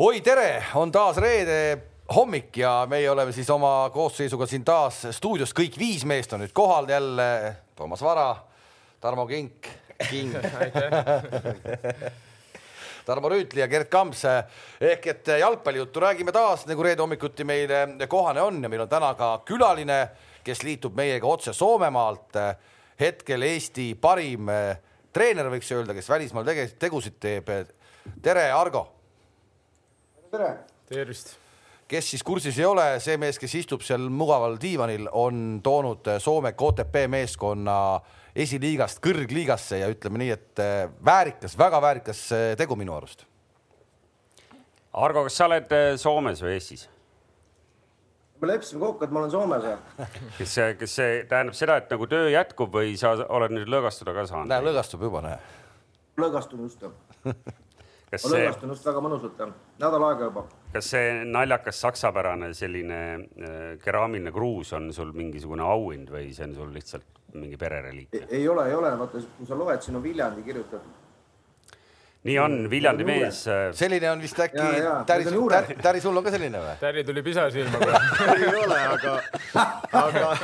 oi, tere, on taas reede hommik ja meie oleme siis oma koosseisuga siin taas stuudios, kõik viis meest on nüüd kohal jälle. Toomas Vara, Tarmo Kink, King Tarmo Rüütli ja Gerd Kamps ehk et jalgpallijuttu räägime taas nagu reede hommikuti meile kohane on ja meil on täna ka külaline, kes liitub meiega otse Soomemaalt. hetkel Eesti parim treener, võiks öelda, kes välismaal tege-, tegusid teeb. tere, Argo. Tere. tervist kes siis kursis ei ole, see mees, kes istub seal mugaval diivanil, on toonud Soome KTP meeskonna esiliigast kõrgliigasse ja ütleme nii, et äh, väärikas, väga väärikas äh, tegu minu arust. Argo, kas sa oled äh, Soomes või Eestis? me leppisime kokku, et ma olen Soomes. kas see, kas see tähendab seda, et nagu töö jätkub või sa oled nüüd lõõgastuda ka saanud? näe, lõõgastub juba, näe. lõõgastun just kas ma lõõgastun just väga mõnusalt, nädal aega juba. kas see naljakas saksapärane selline äh, keraamiline kruus on sul mingisugune auhind või see on sul lihtsalt mingi perereliik? ei ole, ei ole, vaata, kui sa loed, siin on Viljandi kirjutatud. nii on, Viljandi mees. Äh, selline on vist äkki, Täri, Täri, Täri, sul on ka selline või? Täri tuli pisar silma kohe ei ole, aga, aga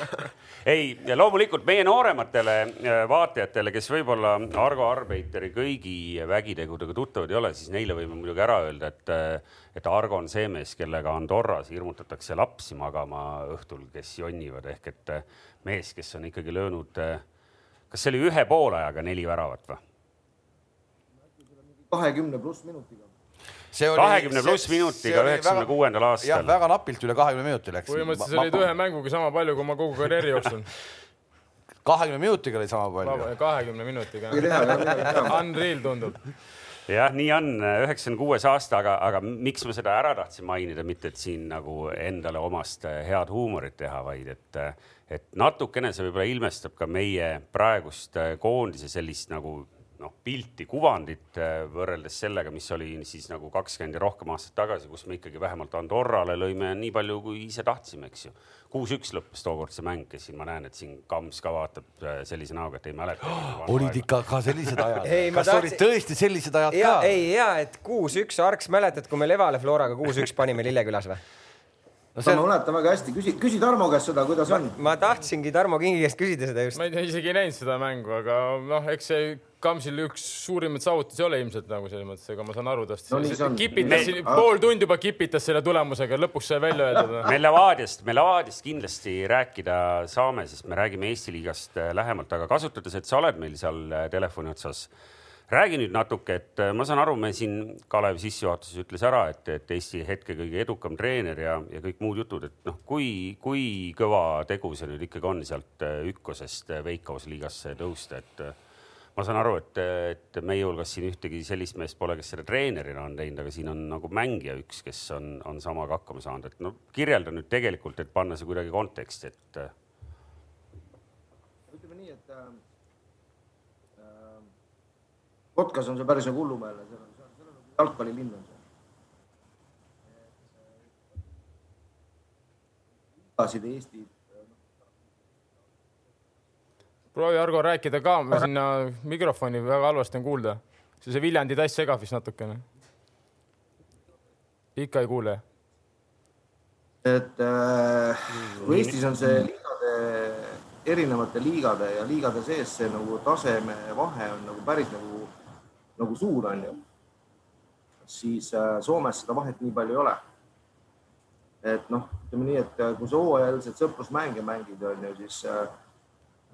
ei, loomulikult meie noorematele äh, vaatajatele, kes võib-olla Argo Arbeiteri kõigi vägitegudega tuttavad ei ole, siis neile võime muidugi ära öelda, et, äh, et Argo on see mees, kellega Andorras hirmutatakse lapsi magama õhtul, kes jonnivad ehk et äh, mees, kes on ikkagi löönud, kas see oli ühe poolajaga neli väravat või? kahekümne pluss minutiga kahekümne pluss minutiga üheksakümne kuuendal aastal. jah, väga napilt üle kahekümne minuti läks. põhimõtteliselt olid ühe mänguga sama palju, kui ma kogu karjääri jooksul. kahekümne minutiga oli sama palju. kahekümne minutiga. Unreal tundub jah, nii on, üheksakümne kuues aasta, aga, aga miks ma seda ära tahtsin mainida, mitte et siin nagu endale omast head huumorit teha, vaid et, et natukene see võib-olla ilmestab ka meie praegust koondise sellist nagu noh, pilti, kuvandit äh, võrreldes sellega, mis oli siis nagu kakskümmend ja rohkem aastat tagasi, kus me ikkagi vähemalt Andorrale lõime nii palju, kui ise tahtsime, eks ju. kuus-üks lõppes tookord see mäng ja siin ma näen, et siin Kams ka vaatab äh, sellise näoga, et ei mäleta oh,. olid ikka ka sellised ajad kas tahtsin... olid tõesti sellised ajad ja, ka? ei ja, et kuus-üks, Arks, mäletad, kui me Levale Floraga kuus-üks panime Lillekülas või? no see... ma mäletan väga hästi, küsi, küsi Tarmo käest seda, kuidas ma, on. ma tahtsingi Tarmo Kingi käest küsida seda just. ma ei, isegi ei näinud seda mängu, aga noh, eks see Kamsil üks suurimaid saavutusi ole ilmselt nagu selles mõttes, ega ma saan aru tast no,. kipitas me... pool tundi juba kipitas selle tulemusega, lõpuks sai välja öeldud. me Levadiast, me Levadiast kindlasti rääkida saame, sest me räägime Eesti liigast lähemalt, aga kasutades, et sa oled meil seal telefoni otsas räägi nüüd natuke, et äh, ma saan aru, me siin Kalev sissejuhatuses ütles ära, et, et Eesti hetke kõige edukam treener ja, ja kõik muud jutud, et noh, kui, kui kõva tegu see nüüd ikkagi on sealt äh, Ükkosest äh, Veikkausliigasse tõusta, et ma saan aru, et, et meie hulgas siin ühtegi sellist meest pole, kes selle treenerina on teinud, aga siin on nagu mängija üks, kes on, on samaga hakkama saanud, et no kirjelda nüüd tegelikult, et panna see kuidagi konteksti, et. ütleme nii, et äh Kotkas on see päris nagu hullumeelne, seal on, seal on, nagu jalgpallilinn on seal. idasid Eesti. Proovi Argo rääkida ka, sinna mikrofoni väga halvasti on kuulda. see, see Viljandi tass segab vist natukene. ikka ei kuule. et äh, Eestis on see liigade, erinevate liigade ja liigade sees see nagu taseme vahe on nagu päris nagu nagu suur, on ju, siis äh, Soomes seda vahet nii palju ei ole. et noh, ütleme nii, et äh, kui sa hooajaliselt sõprusmänge mängid, on ju, siis äh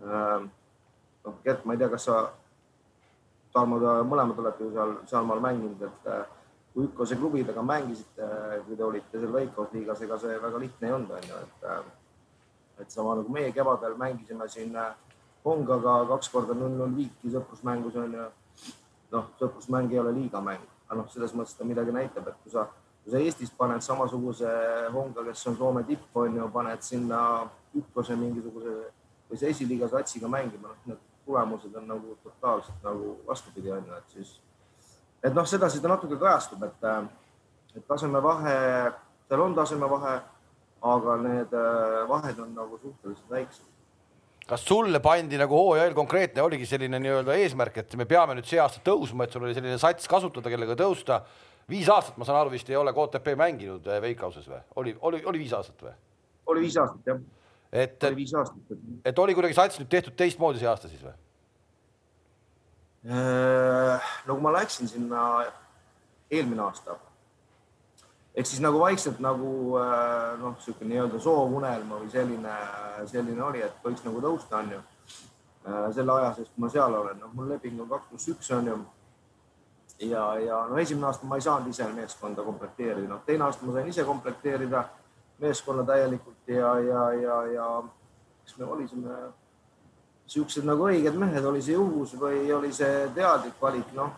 noh, Gert, ma ei tea, kas sa, Tarmo, mõlemad olete ju seal, sealmaal mänginud, et kui Ükkose klubidega mängisite, kui te olite seal Veikkausliigas, ega see väga lihtne ei olnud, on ju, et et sama nagu meie kevadel mängisime siin Hongaga kaks korda null-null viiki sõprusmängus on ju. Noh, sõprusmäng ei ole liigamäng, aga noh, selles mõttes ta midagi näitab, et kui sa, kui sa Eestis paned samasuguse honga, kes on Soome tipp, on ju, paned sinna Ükkose mingisuguse või sa esiliiga satsiga mängima, noh, need tulemused on nagu totaalselt nagu vastupidi, on ju, et siis, et noh, sedasi ta natuke kajastub, et, et tasemevahe, seal on tasemevahe, aga need vahed on nagu suhteliselt väiksed kas sulle pandi nagu hooaja eel konkreetne, oligi selline nii-öelda eesmärk, et me peame nüüd see aasta tõusma, et sul oli selline sats kasutada, kellega tõusta viis aastat, ma saan aru, vist ei ole KTP mänginud äh, Veikauses või? oli, oli, oli viis aastat või? oli viis aastat jah. Et, et oli kuidagi sats nüüd tehtud teistmoodi see aasta siis või? Äh, no kui ma läksin sinna eelmine aasta, ehk siis nagu vaikselt nagu äh, noh, niisugune nii-öelda soovunelma või selline, selline oli, et võiks nagu tõusta, onju. selle aja sees, kui ma seal olen, noh, mul leping on kaks pluss üks onju ja, ja no esimene aasta ma ei saanud ise meeskonda komplekteerida, noh teine aasta ma sain ise komplekteerida meeskonna täielikult ja, ja, ja, ja eks me olisime siuksed nagu õiged mehed, oli see juhus või oli see teadlik valik, noh.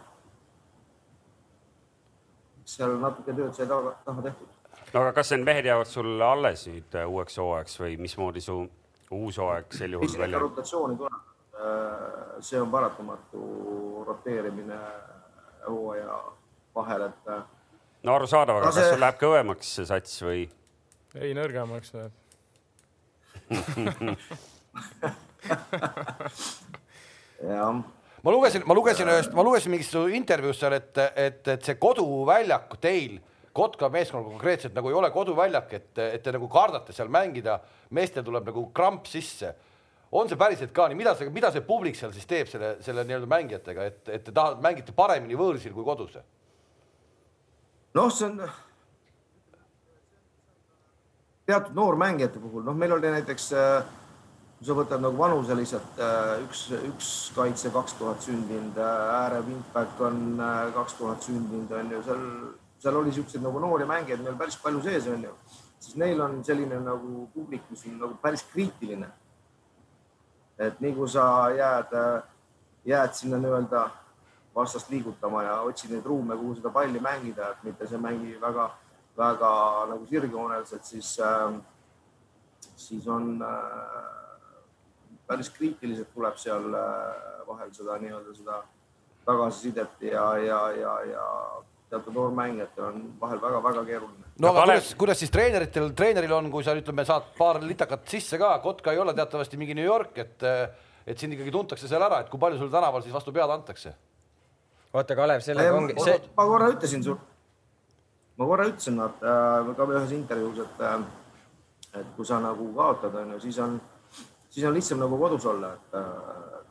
seal natuke tööd sai taga, taha tehtud. no aga kas need mehed jäävad sul alles nüüd äh, uueks hooajaks või mismoodi su uus hooaeg sel juhul välja? rotatsiooni tuleb, äh, see on paratamatu roteerimine hooaja vahel, et. Äh, no arusaadav, aga see... kas sul läheb kõvemaks see sats või? Ei, nõrgemaks läheb jah. Ma lugesin, ma lugesin ühest, ma lugesin mingist intervjuust seal, et, et, et see koduväljak teil Kotka meeskonnal konkreetselt nagu ei ole koduväljak, et, et te nagu kardate seal mängida, meestel tuleb nagu kramp sisse. On see päriselt ka nii, mida see, mida see publik seal siis teeb selle, selle nii-öelda mängijatega, et, et te tahate, mängite paremini võõrsil kui kodus? noh, see on teatud noormängijate puhul, noh, meil oli näiteks, kui sa võtad nagu vanuseliselt üks, üks kaitse kaks tuhat sündinud, ääre wingback on kaks tuhat sündinud, on ju, seal, seal oli siukseid nagu noori mängijaid meil päris palju sees, on ju, siis neil on selline nagu publik, mis on nagu päris kriitiline. Et nii kui sa jääd, jääd sinna nii-öelda vastast liigutama ja otsid neid ruume, kuhu seda palli mängida, et mitte see mängi väga, väga nagu sirgjooneliselt, siis äh,, siis on äh, päris kriitiliselt tuleb seal äh, vahel seda nii-öelda seda tagasisidet ja, ja, ja, ja teatud noormängijatel on vahel väga-väga keeruline. no aga kuidas, kuidas siis treeneritel, treeneril on, kui sa ütleme, saad paar litakat sisse ka, Kotka ei ole teatavasti mingi New York, et et sind ikkagi tuntakse seal ära, et kui palju sul tänaval siis vastu pead antakse? oota, Kalev, sellega ongi see.... ma korra ütlesin sul, ma korra ütlesin vaata äh, ka ühes intervjuus, et äh, et kui sa nagu kaotad, onju, siis on, siis on lihtsam nagu kodus olla, et äh,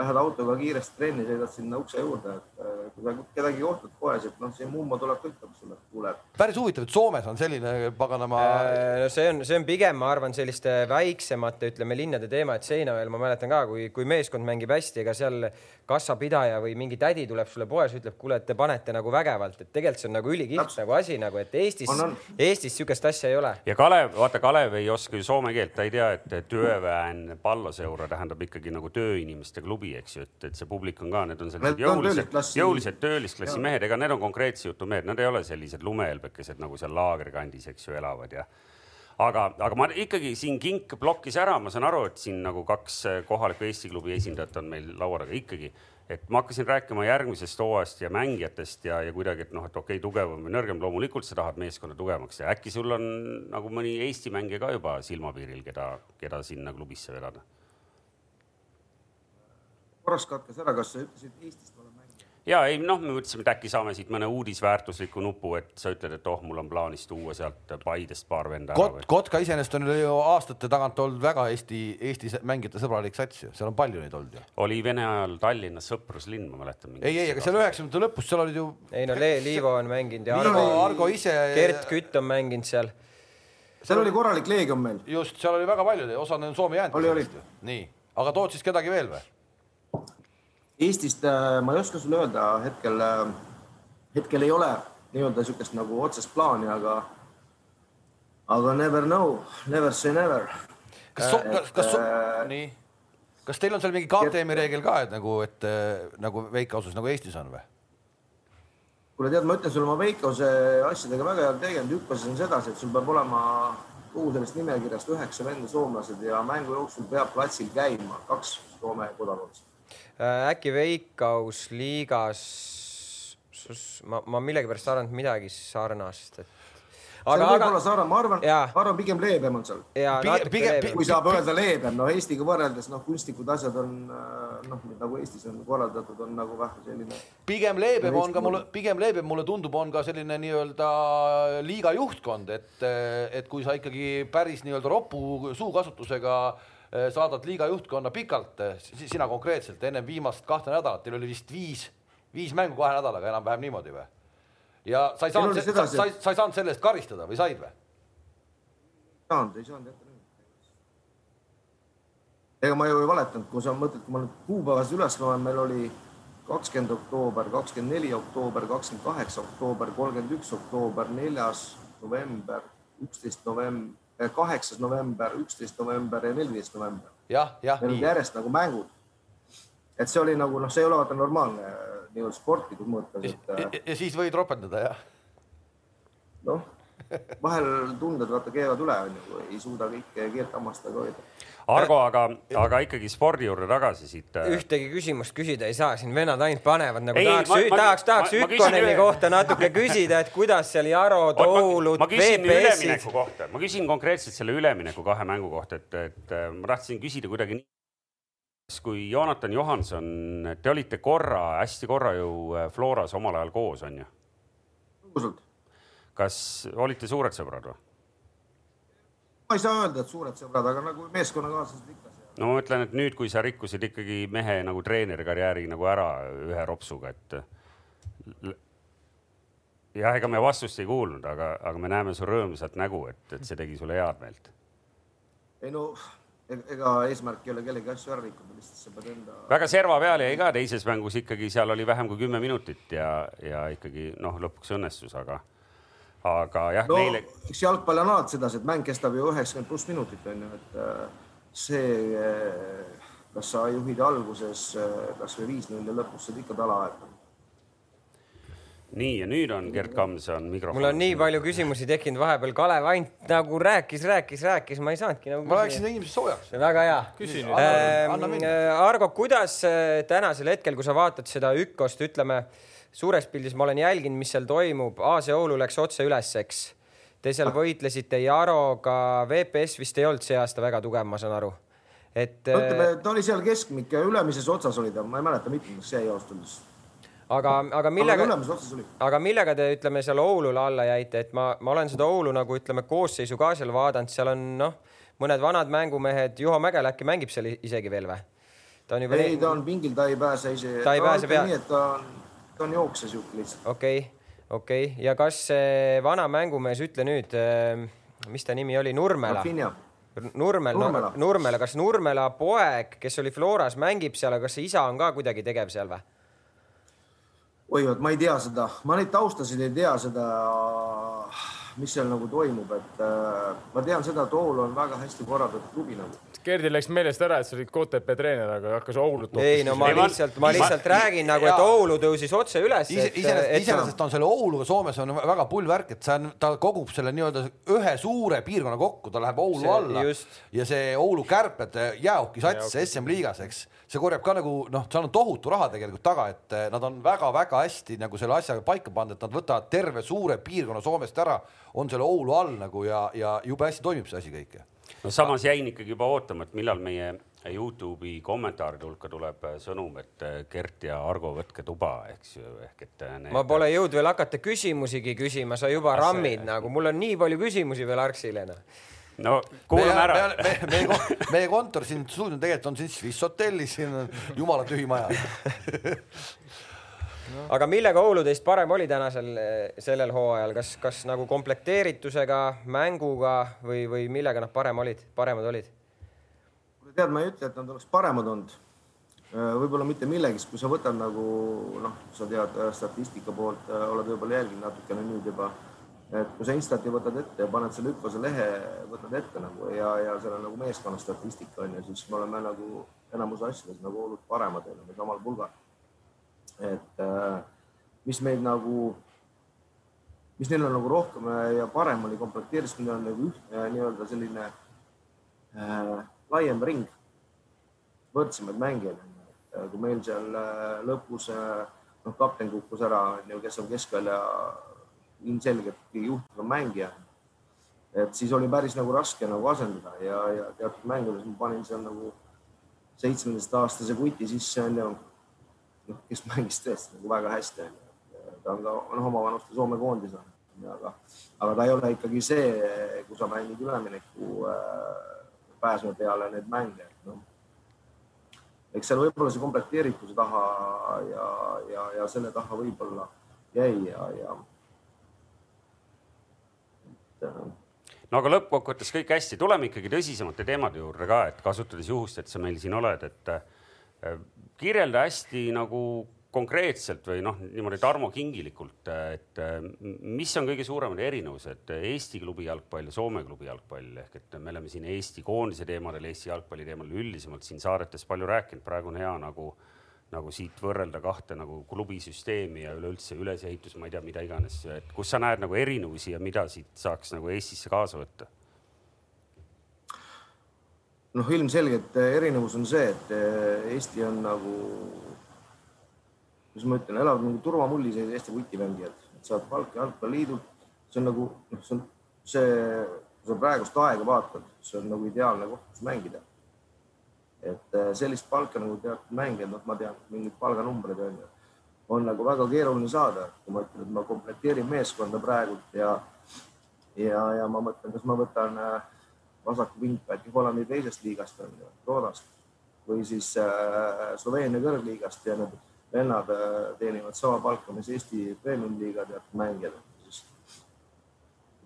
lähed autoga kiiresti trenni, sõidad sinna ukse juurde, et äh, kui sa kedagi kohtad poes, et noh, see mummo tuleb ka ütlema sulle, et kuule. päris huvitav, et Soomes on selline paganama äh,. no see on, see on pigem, ma arvan, selliste väiksemate, ütleme linnade teema, et Seinamäel ma mäletan ka, kui, kui meeskond mängib hästi, ega seal kassapidaja või mingi tädi tuleb sulle poes, ütleb, kuule, et te panete nagu vägevalt, et tegelikult see on nagu ülikihvt nagu asi nagu, et Eestis, Eestis sihukest asja ei ole. ja Kalev, vaata, Kalev ei oska ju soome keelt, ta ei tea, et tööväen palloseura tähendab ikkagi nagu tööinimeste klubi, eks ju, et, et see publik on ka, need on sellised jõulised, jõulised töölisklassi mehed, ega need on konkreetse jutu mehed, nad ei ole sellised lumehelbekesed nagu seal laagrikandis, eks ju, elavad ja aga, aga ma ikkagi siin kink plokkis ära, ma saan aru, et siin nagu kaks kohaliku Eesti klubi esindajat on meil laua taga ikkagi. et ma hakkasin rääkima järgmisest hooajast ja mängijatest ja, ja kuidagi, et noh, et okei okay,, tugevam või nõrgem, loomulikult sa tahad meeskonda tugevamaks ja äkki sul on nagu mõni Eesti mängija ka juba silmapiiril, keda, keda sinna klubisse vedada? Korraks katkes ära, kas sa ütlesid Eestist olen ja ei noh, me mõtlesime, et äkki saame siit mõne uudisväärtusliku nupu, et sa ütled, et oh, mul on plaanis tuua sealt Paidest paar venda Kot,. Kotka iseenesest on ju aastate tagant olnud väga Eesti, Eesti mängijate sõbralik sats ju, seal on palju neid olnud ju. oli Vene ajal Tallinnas sõpruslinn, ma mäletan. ei, ei, aga seal üheksakümnendate lõpus, seal olid ju. ei no Le Liivo on mänginud ja Argo, Argo ise. Gert Kütt on mänginud seal. seal oli korralik leegion meil. just, seal oli väga palju, osa on Soome jäänud. oli, oli. nii, aga tood siis kedagi veel või? Eestist äh, ma ei oska sulle öelda hetkel, äh, hetkel ei ole nii-öelda niisugust nagu otsest plaani, aga, aga never know, never say never. kas, kas, kas, äh, nii, kas teil on seal mingi KTM-i reegel ka, et nagu, et nagu veikausus nagu Eestis on või? kuule, tead, ma ütlen sulle, ma Veikose asjadega väga ole tegelenud, hüppasin sedasi, et sul peab olema kogu sellest nimekirjast üheksa venda soomlased ja mängu jooksul peab platsil käima kaks Soome kodakondsust Äh, äkki Veikkaus liigas, ma, ma millegipärast arvan, et midagi sarnast, et aga, võib-olla Saare, ma arvan, ma arvan pigem leebem on seal. pigem, pigem, kui saab öelda leebem, no Eestiga võrreldes noh, kunstlikud asjad on äh, noh, nagu Eestis on korraldatud, on nagu vähe selline. pigem leebem on ka mulle, pigem leebem mulle tundub, on ka selline nii-öelda liiga juhtkond, et, et kui sa ikkagi päris nii-öelda ropu suukasutusega äh, saadad liiga juhtkonna pikalt, sina konkreetselt ennem viimast kahte nädalat, teil oli vist viis, viis mängu kahe nädalaga enam-vähem niimoodi või? ja sa ei saanud, sa, sa, sa ei saanud selle eest karistada või said või? saanud, ei saanud jätta ega ma ju ei valetanud, kui sa mõtled, kui ma nüüd kuupäevas üles loen, meil oli kakskümmend oktoober, kakskümmend neli oktoober, kakskümmend kaheksa oktoober, kolmkümmend üks oktoober, neljas november, üksteist november, kaheksas november, üksteist november ja neliteist november. jah, jah. olid järjest nagu mängud. et see oli nagu noh, see ei ole vaata normaalne nii-öelda sportlikus mõttes, et. Äh, ja siis võid ropendada, jah? noh, vahel tunded vaata keevad üle, onju, ei suuda kõike keelt hammastaga hoida. Argo, aga, aga ikkagi spordi juurde tagasi siit. Äh, ühtegi küsimust küsida ei saa, siin vennad ainult panevad nagu ei, tahaks, tahaks, tahaks Ükkoneni kohta natuke küsida, et kuidas seal Jaro, Toolud, VPS-id. ma küsin konkreetselt selle ülemineku kahe mängu kohta, et, et äh, ma tahtsin küsida kuidagi nii kui Jonathan Johanson, te olite korra, hästi korra ju äh, Floras omal ajal koos, on ju? kas olite suured sõbrad või? Ma ei saa öelda, et suured sõbrad, aga nagu meeskonnakaaslased ikka. no ma ütlen, et nüüd, kui sa rikkusid ikkagi mehe nagu treenerikarjääri nagu ära ühe ropsuga, et jah, ega me vastust ei kuulnud, aga, aga me näeme su rõõmsat nägu, et, et see tegi sulle head meelt. ei no ega eesmärk ei ole kellegi asju ära rikkuda, lihtsalt sa pead enda. väga serva peal jäi ka teises mängus ikkagi, seal oli vähem kui kümme minutit ja, ja ikkagi noh, lõpuks õnnestus, aga, aga jah no,. Neile... eks jalgpall on alati sedasi, et mäng kestab ju üheksakümmend pluss minutit on ju, et äh, see, äh, kas sa juhid alguses äh, kasvõi viis-null ja lõpus saad ikka tala aetada nii ja nüüd on Gerd Kamson mikrofon. mul on nii palju küsimusi tekkinud vahepeal, Kalev ainult nagu rääkis, rääkis, rääkis, ma ei saanudki nagu. ma rääkisin inimesed soojaks. väga hea. küsin äh,. Argo, kuidas äh, tänasel hetkel, kui sa vaatad seda Ükost, ütleme suures pildis ma olen jälginud, mis seal toimub, AC Oulu läks otse üles, eks. Te seal võitlesite Jaroga, VPS vist ei olnud see aasta väga tugev, ma saan aru. et. ütleme, äh, ta oli seal keskmik ja ülemises otsas oli ta, ma ei mäleta mitmendas see öeldes aga, aga millega, aga millega te ütleme seal Oulule alla jäite, et ma, ma olen seda Oulu nagu ütleme koosseisu ka seal vaadanud, seal on noh, mõned vanad mängumehed, Juho Mägel äkki mängib seal isegi veel või? ta on juba. ei, ta on pingil, ta ei pääse isegi. ta ei pääse peale. nii, et ta on, ta on jookses ju lihtsalt. okei okay,, okei okay. ja kas see vana mängumees, ütle nüüd, äh, mis ta nimi oli, Nurmela? Nurmel, Nurmela, no, Nurmela, kas Nurmela poeg, kes oli Floras, mängib seal, aga kas see isa on ka kuidagi tegev seal või? oi, vot ma ei tea seda, ma neid taustasid ei tea seda, mis seal nagu toimub, et äh, ma tean seda, et Oulu on väga hästi korraldatud klubi nagu. Gerdil läks meelest ära, et sa olid KTP treener, aga hakkas Oulut. ei no ma lihtsalt, ma lihtsalt ma, räägin nagu, et Oulu tõusis otse üles. iseenesest, on selle Ouluga Soomes on väga pull värk, et see on, ta kogub selle nii-öelda ühe suure piirkonna kokku, ta läheb Oulu see, alla just. ja see Oulu kärped jäähoki sats SM liigas, eks see korjab ka nagu noh, seal on tohutu raha tegelikult taga, et eh, nad on väga-väga hästi nagu selle asjaga paika pannud, et nad võtavad terve suure piirkonna Soomest ära, on selle Oulu all nagu ja, ja jube hästi toimib see asi kõik. no samas jäin ikkagi juba ootama, et millal meie Youtube'i kommentaaride hulka tuleb eh, sõnum, et eh, Gert ja Argo, võtke tuba, eks ju, ehk et need.... ma pole jõudnud veel hakata küsimusigi küsima, sa juba rammid nagu, mul on nii palju küsimusi veel Arksile noh no kuulame ära. meie, meie, meie kontor siin stuudio tegelikult on siin Swiss hotellis, siin on jumala tühi maja no.. aga millega Oulu teist parem oli tänasel, sellel hooajal, kas, kas nagu komplekteeritusega, mänguga või, või millega nad parem olid, paremad olid? tead, ma ei ütle, et nad oleks paremad olnud. võib-olla mitte millegist, kui sa võtad nagu noh, sa tead statistika poolt, oled võib-olla jälginud natukene nüüd juba et kui sa Instati võtad ette ja paned selle Ütlase lehe, võtad ette nagu ja, ja seal on nagu meeskonna statistika on ju, siis me oleme nagu enamus asjades nagu olnud paremad, oleme samal pulgal. et äh, mis meid nagu, mis neil on nagu rohkem ja parem oli komplekteeritud, neil on nagu ühtne äh, nii-öelda selline äh, laiem ring, võrdsemaid mängijaid. kui meil seal äh, lõpus äh, noh, kapten kukkus ära, on ju, kes on keskvälja ilmselgelt kõige juhtivam mängija, et siis oli päris nagu raske nagu asendada ja, ja teatud mängudes ma panin seal nagu seitsmeteistaastase kuti sisse onju, noh, kes mängis tõesti nagu väga hästi onju. ta on ka noh, oma vanuste Soome koondis on, aga, aga ta ei ole ikkagi see, kui sa mängid ülemineku äh, pääsme peale neid mänge, noh eks seal võib-olla see komplekteerituse taha ja, ja, ja selle taha võib-olla jäi ja, ja. No aga lõppkokkuvõttes kõik hästi, tuleme ikkagi tõsisemate teemade juurde ka, et kasutades juhust, et sa meil siin oled, et äh, kirjelda hästi nagu konkreetselt või noh, niimoodi Tarmo Kingilikult, et mis on kõige suuremad erinevused? Eesti klubi jalgpall ja Soome klubi jalgpall. Ehk et me oleme siin Eesti koondise teemadel, Eesti jalgpalli teemadel üldisemalt siin saadetes palju rääkinud, praegu on hea nagu, nagu siit võrrelda kahte nagu klubisüsteemi ja üleüldse ülesehitus, ma ei tea, mida iganes, et kus sa näed nagu erinevusi ja mida siit saaks nagu Eestisse kaasa võtta? noh, ilmselgelt erinevus on see, et Eesti on nagu kuidas ma ütlen, elavad nagu turvamullis Eesti vutimängijad, saavad palka jalgpalliliidult. see on nagu noh, see on see, kui sa praegust aega vaatad, see on nagu ideaalne koht, kus mängida. Et äh, sellist palka nagu teatud mängijad, noh, ma tean mingeid palganumbreid on ju, on nagu väga keeruline saada, kui ma ütlen, et ma komplekteerin meeskonda praegult ja ja, ja ma mõtlen, kas ma võtan äh, vasaku vingpäki Hollandi teisest liigast on ju, Roodast või siis äh, Sloveenia kõrgliigast ja need vennad äh, teenivad sama palka, mis Eesti premium-liiga teatud mängijad.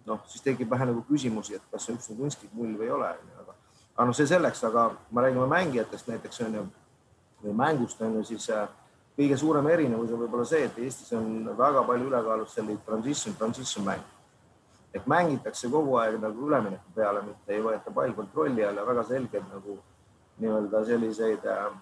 noh, siis tekib vähe nagu küsimusi, et kas üks on kunstlik mull või ei ole, aga, aga noh, see selleks, aga me räägime mängijatest näiteks on ju või mängust on ju, siis äh, kõige suurem erinevus on võib-olla see, et Eestis on väga palju ülekaalus selline transition, transition mäng. et mängitakse kogu aeg nagu ülemineku peale, mitte ei võeta pall kontrolli alla, väga selgelt nagu nii-öelda selliseid äh,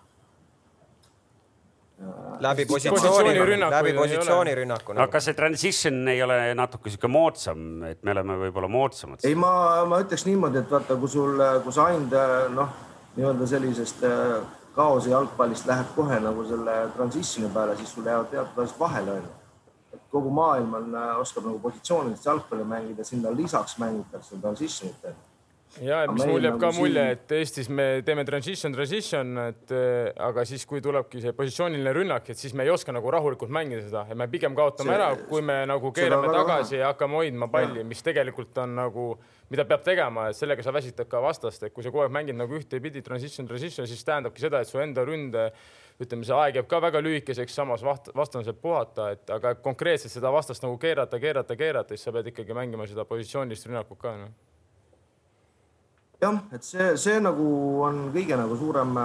läbi positsiooni, läbi positsioonirünnaku. no kas see transition ei ole natuke sihuke moodsam, et me oleme võib-olla moodsamad? ei, ma, ma ütleks niimoodi, et vaata, kui sul, kui sa ainult noh, nii-öelda sellisest äh, kaose jalgpallist lähed kohe nagu selle transitioni peale, siis sul jäävad teatud asjad vahele onju. et kogu maailm on, äh, oskab nagu positsioonilist jalgpalli mängida, sinna lisaks mängitakse transition'it onju ja, et mis mul jääb ka nagu mulje, et Eestis me teeme transition, transition, et äh, aga siis, kui tulebki see positsiooniline rünnak, et siis me ei oska nagu rahulikult mängida seda ja me pigem kaotame see, ära, kui me nagu keerame tagasi ja hakkame hoidma palli, mis tegelikult on nagu, mida peab tegema, et sellega sa väsitad ka vastast, et kui sa kogu aeg mängid nagu ühtepidi transition, transition, siis tähendabki seda, et su enda ründe ütleme, see aeg jääb ka väga lühikeseks, samas vastane saab puhata, et aga konkreetselt seda vastast nagu keerata, keerata, keerata, siis sa pead ikkagi mängima seda positsioonilist rünnakut ka no jah, et see, see nagu on kõige nagu suurem,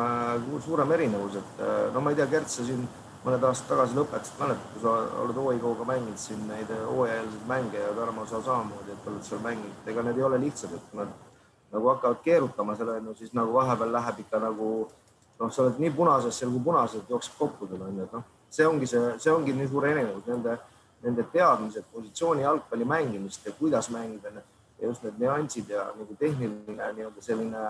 suurem erinevus, et no ma ei tea, Gert, sa siin mõned aastad tagasi lõpetasid, mäletad, kui sa oled OIK-ga mänginud siin neid hooajalisi mänge ja Tarmo, sa samamoodi, et oled seal mänginud, ega need ei ole lihtsad, et nad nagu hakkavad keerutama selle, no siis nagu vahepeal läheb ikka nagu noh, sa oled nii punases seal, kui punased jookseb koppudel on ju, et noh, see ongi see, see ongi nii suur erinevus, nende, nende teadmised positsiooni jalgpalli mängimist ja kuidas mängida ja just need nüansid ja nagu tehniline nii-öelda selline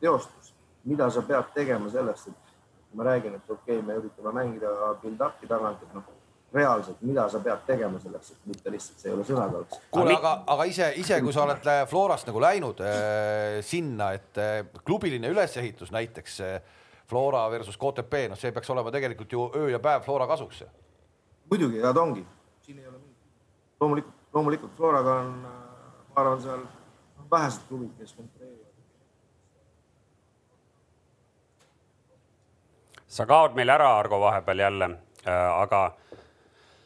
teostus, mida sa pead tegema selleks, et ma räägin, et okei okay,, me üritame mängida build-up'i tagant, et noh, reaalselt, mida sa pead tegema selleks, et mitte lihtsalt see ei ole sõnakõlks. kuule, aga, aga ise, ise, kui sa oled äh, Florast nagu läinud äh, sinna, et äh, klubiline ülesehitus näiteks äh, Flora versus KTP, noh, see peaks olema tegelikult ju öö ja päev Flora kasuks. muidugi, ja ta ongi, siin ei ole mingit, loomulikult, loomulikult Floraga on äh, ma arvan, seal on vähesed klubid, kes konkureerivad. sa kaod meil ära, Argo, vahepeal jälle, äh, aga,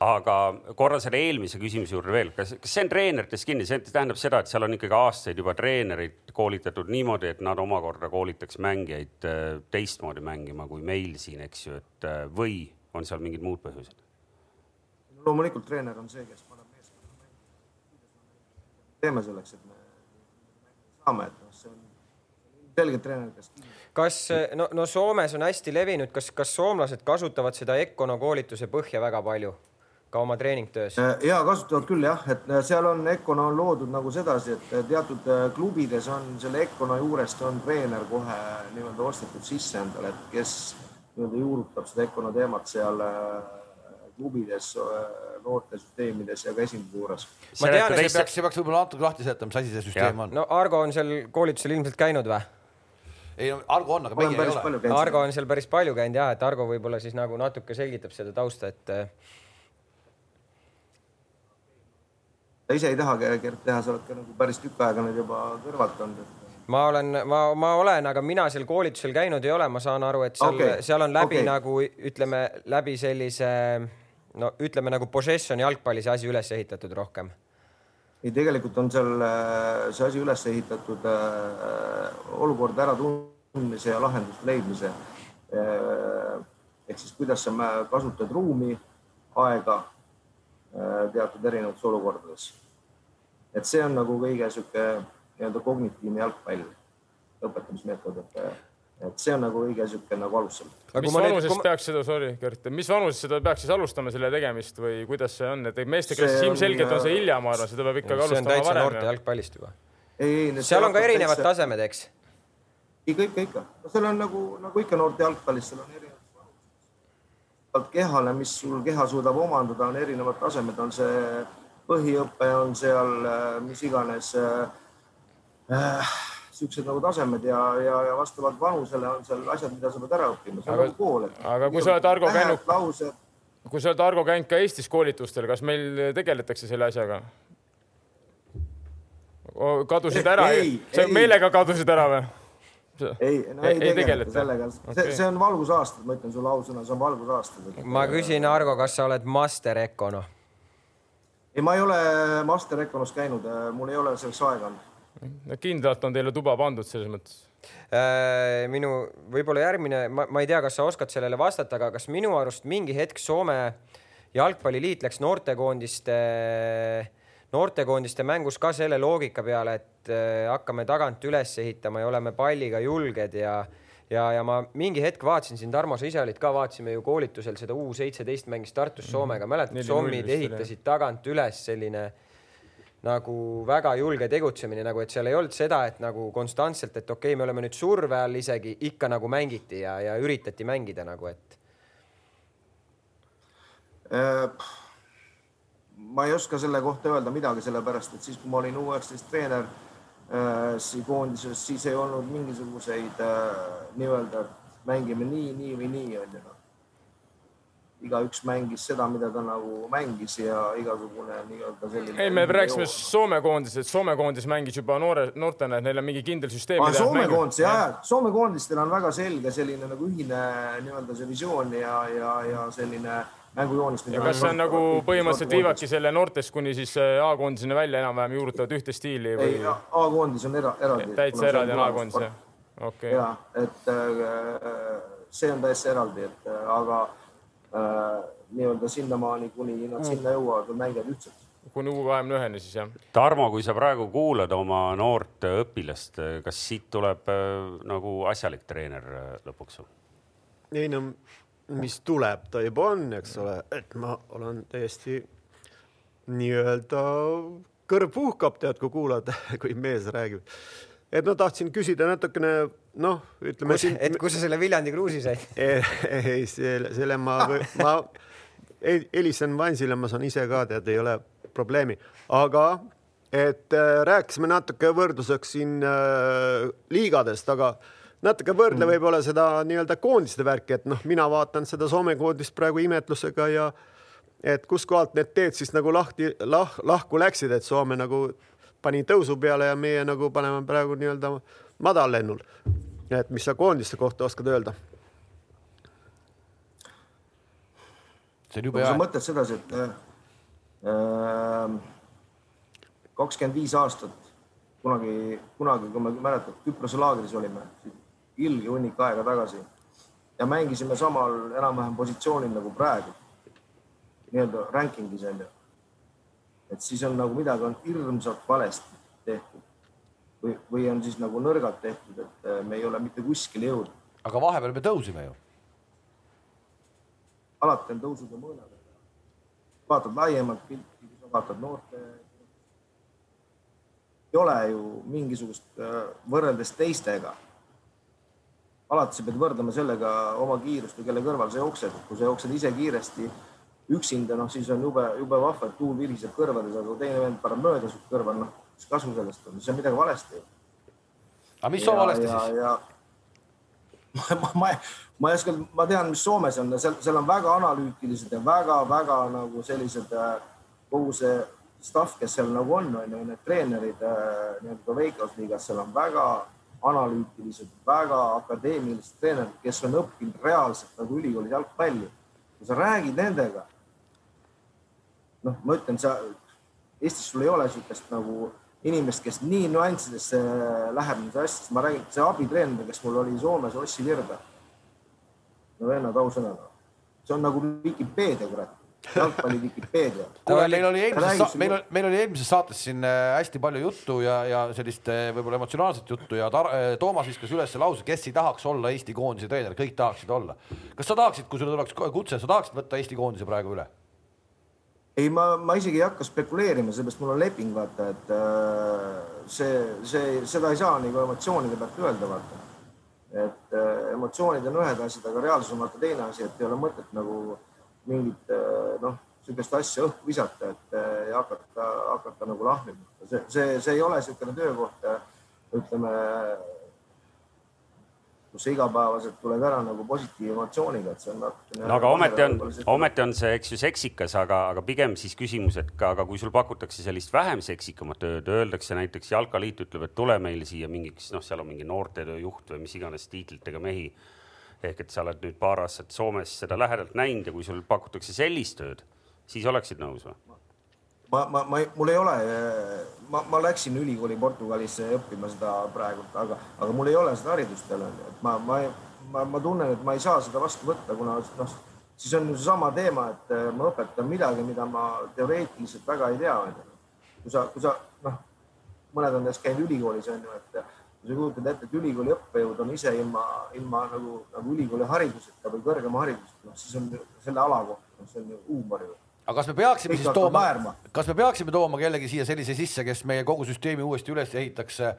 aga korra selle eelmise küsimuse juurde veel, kas, kas see on treeneritest kinni, see tähendab seda, et seal on ikkagi aastaid juba treenerid koolitatud niimoodi, et nad omakorda koolitaks mängijaid äh, teistmoodi mängima kui meil siin, eks ju, et äh, või on seal mingid muud põhjused? loomulikult treener on see, kes teeme selleks, et me saame, et noh, see on selgelt treener, kes. kas no, no Soomes on hästi levinud, kas, kas soomlased kasutavad seda Econa koolituse põhja väga palju? ka oma treeningtöös? ja kasutavad küll jah, et seal on Econa on loodud nagu sedasi, et teatud klubides on selle Econa juurest on treener kohe nii-öelda ostetud sisse endale, et kes nii-öelda juurutab seda Econa teemat seal klubides, noortesüsteemides ja ka esinduse juures. ma tean, et see peaks, see peaks võib-olla natuke lahti seletama, mis asi see süsteem on. no Argo on seal koolitusel ilmselt käinud või? ei no Argo on, aga meie ei ole. Argo on seal päris palju käinud jah, et Argo võib-olla siis nagu natuke selgitab seda tausta, et. sa ise ei taha Gert teha, sa oled ka nagu päris tükk aega nüüd juba kõrvalt olnud ma olen, ma, ma olen, aga mina seal koolitusel käinud ei ole, ma saan aru, et seal okay., seal on läbi okay. nagu ütleme läbi sellise no ütleme nagu possession jalgpalli see asi üles ehitatud rohkem. ei, tegelikult on seal äh, see asi üles ehitatud äh, olukorda äratundmise ja lahenduste leidmise äh,. ehk siis, kuidas sa kasutad ruumi, aega äh, teatud erinevates olukordades. et see on nagu kõige sihuke nii-öelda kognitiivne jalgpall, õpetamismeetod, et, et see on nagu õige niisugune nagu alus seal. mis vanusest nüüd... peaks seda, sorry, Gert, mis vanusest seda peaks siis alustama, selle tegemist või kuidas see on, et meesteklassis ilmselgelt on see äh, hilja, ma arvan, seda peab ikkagi alustama varem. see on täitsa noorte jalgpallist juba. seal on ka erinevad täitsa... tasemed, eks? ikka, ikka, ikka. no seal on nagu, nagu ikka noorte jalgpallis, seal on erinevad kehale, mis sul keha suudab omandada, on erinevad tasemed, on see põhiõpe, on seal äh, mis iganes äh, siuksed nagu tasemed ja, ja, ja vastavalt vanusele on seal asjad, mida sa pead ära õppima, see on nagu kool. aga kui sa oled Argo käinud, kui sa oled Argo käinud ka Eestis koolitustel, kas meil tegeletakse selle asjaga? kadusid ära, sa meelega kadusid ära või? ei, no ei, ei tegeleta sellega okay., see, see on valgusaastad, ma ütlen sulle ausõna, see on valgusaastad. ma küsin, Argo, kas sa oled master Econo? ei, ma ei ole master Econos käinud, mul ei ole selleks aega olnud kindlalt on teile tuba pandud selles mõttes? Äh, minu võib-olla järgmine, ma, ma ei tea, kas sa oskad sellele vastata, aga kas minu arust mingi hetk Soome jalgpalliliit läks noortekoondiste, noortekoondiste mängus ka selle loogika peale, et äh, hakkame tagant üles ehitama ja oleme palliga julged ja ja, ja ma mingi hetk vaatasin siin, Tarmo, sa ise olid ka, vaatasime ju koolitusel seda U seitseteist mängis Tartus Soomega, mäletad, sommid ehitasid tagant üles selline nagu väga julge tegutsemine, nagu et seal ei olnud seda, et nagu konstantselt, et okei okay,, me oleme nüüd surve all isegi ikka nagu mängiti ja, ja üritati mängida nagu, et äh,. ma ei oska selle kohta öelda midagi, sellepärast et siis, kui ma olin U üheksateist treener äh, siis koondises, siis ei olnud mingisuguseid äh, nii-öelda mängime nii, nii või nii onju noh igaüks mängis seda, mida ta nagu mängis ja igasugune nii-öelda selline. ei, me rääkisime Soome koondisest, Soome koondis mängis juba noore, noortena, et neil on mingi kindel süsteem. Soome koondis ja, ja Soome koondistel on väga selge selline nagu ühine nii-öelda see visioon ja, ja, ja selline mängujoonis. ja kas see on nagu põhimõtteliselt viivadki selle noortest kuni siis äh, A-koondiseni välja enam-vähem juurutavad ühte stiili või? ei, A-koondis on era, eraldi. täitsa eraldi on A-koondis jah? okei okay.. ja, et äh, see on täiesti eraldi, et äh, aga Äh, nii-öelda sinnamaani, kuni nad mm. sinna jõuavad või mängivad ühtselt kuni U kahekümne üheni siis jah. Tarmo, kui sa praegu kuulad oma noort õpilast, kas siit tuleb äh, nagu asjalik treener äh, lõpuks? ei no, mis tuleb, ta juba on, eks ole, et ma olen täiesti nii-öelda kõrv puhkab, tead, kui kuulad, kui mees räägib et ma tahtsin küsida natukene noh, ütleme. et kus sa selle Viljandi kruusi said? ei, selle, selle ma, ma helistasin Vansile, ma saan ise ka tead, ei ole probleemi, aga et äh, rääkisime natuke võrdluseks siin äh, liigadest, aga natuke võrdle mm. võib-olla seda nii-öelda koondiste värki, et noh, mina vaatan seda Soome koondist praegu imetlusega ja et kuskohalt need teed siis nagu lahti lah,, lahku läksid, et Soome nagu pani tõusu peale ja meie nagu paneme praegu nii-öelda madallennul. et mis sa koondiste kohta oskad öelda? see on jube hea. sa mõtled sedasi, et äh, kakskümmend viis aastat kunagi, kunagi, kui ma mäletan, Küprose laagris olime, ilge hunnik aega tagasi ja mängisime samal enam-vähem positsioonil nagu praegu. nii-öelda ranking'is on ju et siis on nagu midagi on hirmsalt valesti tehtud või, või on siis nagu nõrgalt tehtud, et äh, me ei ole mitte kuskile jõudnud. aga vahepeal me tõusime ju. alati on tõusud ja mõõnad. vaatad laiemat pilti, vaatad noorte. ei ole ju mingisugust äh, võrreldes teistega. alati sa pead võrdlema sellega oma kiirust või kelle kõrval sa jooksed, kui sa jooksed ise kiiresti üksinda, noh, siis on jube, jube vahva, et tuul viriseb kõrvades, aga kui teine vend paneb mööda su kõrval, noh, mis kasu sellest on, siis on midagi valesti. aga mis on valesti ja, siis? ma, ma, ma, ma ei oska, ma tean, mis Soomes on, seal, seal on väga analüütilised ja väga-väga nagu sellised äh, kogu see staff, kes seal nagu on, on ju, need treenerid äh, nii-öelda Veikos liigas, seal on väga analüütilised, väga akadeemilised treenerid, kes on õppinud reaalselt nagu ülikoolis jalgpalli. kui sa räägid nendega, noh, ma ütlen, sa, Eestis sul ei ole niisugust nagu inimest, kes nii nüanssidesse läheb nende asjadesse, ma räägin, see abitreener, kes mul oli Soomes, Ossi Virve. no vennad, ausõna, noh. see on nagu Vikipeedia, kurat jalgpalli Vikipeedia. kuule, meil oli eelmises, meil oli, meil oli eelmises saates siin äh, hästi palju juttu ja, ja sellist äh, võib-olla emotsionaalset juttu ja Tar äh, Toomas viskas üles lause, kes ei tahaks olla Eesti koondise treener, kõik tahaksid olla. kas sa tahaksid, kui sulle tuleks kutse, sa tahaksid võtta Eesti koondise praegu üle? Ei, ma, ma isegi ei hakka spekuleerima, sellepärast mul on leping, vaata, et see, see, seda ei saa nagu emotsioonide pealt öelda, vaata. et emotsioonid on ühed asjad, aga reaalsus on vaata teine asi, et ei ole mõtet nagu mingit eh, noh, niisugust asja õhku visata, et ja hakata, hakata nagu lahmima. see, see, see ei ole niisugune töökoht, ütleme, kus sa igapäevaselt tuled ära nagu positiivse emotsiooniga, et see on natukene. no aga ometi on, ometi on see, eks ju, seksikas, aga, aga pigem siis küsimus, et ka, aga kui sul pakutakse sellist vähem seksikamat tööd, öeldakse näiteks Jalkaliit ütleb, et tule meile siia mingiks, noh, seal on mingi noortetöö juht või mis iganes tiitlitega mehi ehk et sa oled nüüd paar aastat Soomes seda lähedalt näinud ja kui sul pakutakse sellist tööd, siis oleksid nõus või? Ma, ma, ma, mul ei ole, ma, ma läksin ülikooli Portugalisse õppima seda praegult, aga, aga mul ei ole seda haridust onju, et ma, ma, ma, ma tunnen, et ma ei saa seda vastu võtta, kuna noh, siis on ju seesama teema, et ma õpetan midagi, mida ma teoreetiliselt väga ei tea onju. kui sa, kui sa noh, mõned on neist käinud ülikoolis onju, et kui sa kujutad ette, et ülikooli õppejõud on ise ilma, ilma nagu, nagu ülikooli hariduseta või kõrgema hariduseta, noh siis on selle ala koht, noh see on ju huumor ju aga kas me peaksime siis tooma, kas me peaksime tooma kellegi siia sellise sisse, kes meie kogu süsteemi uuesti üles ehitaks äh,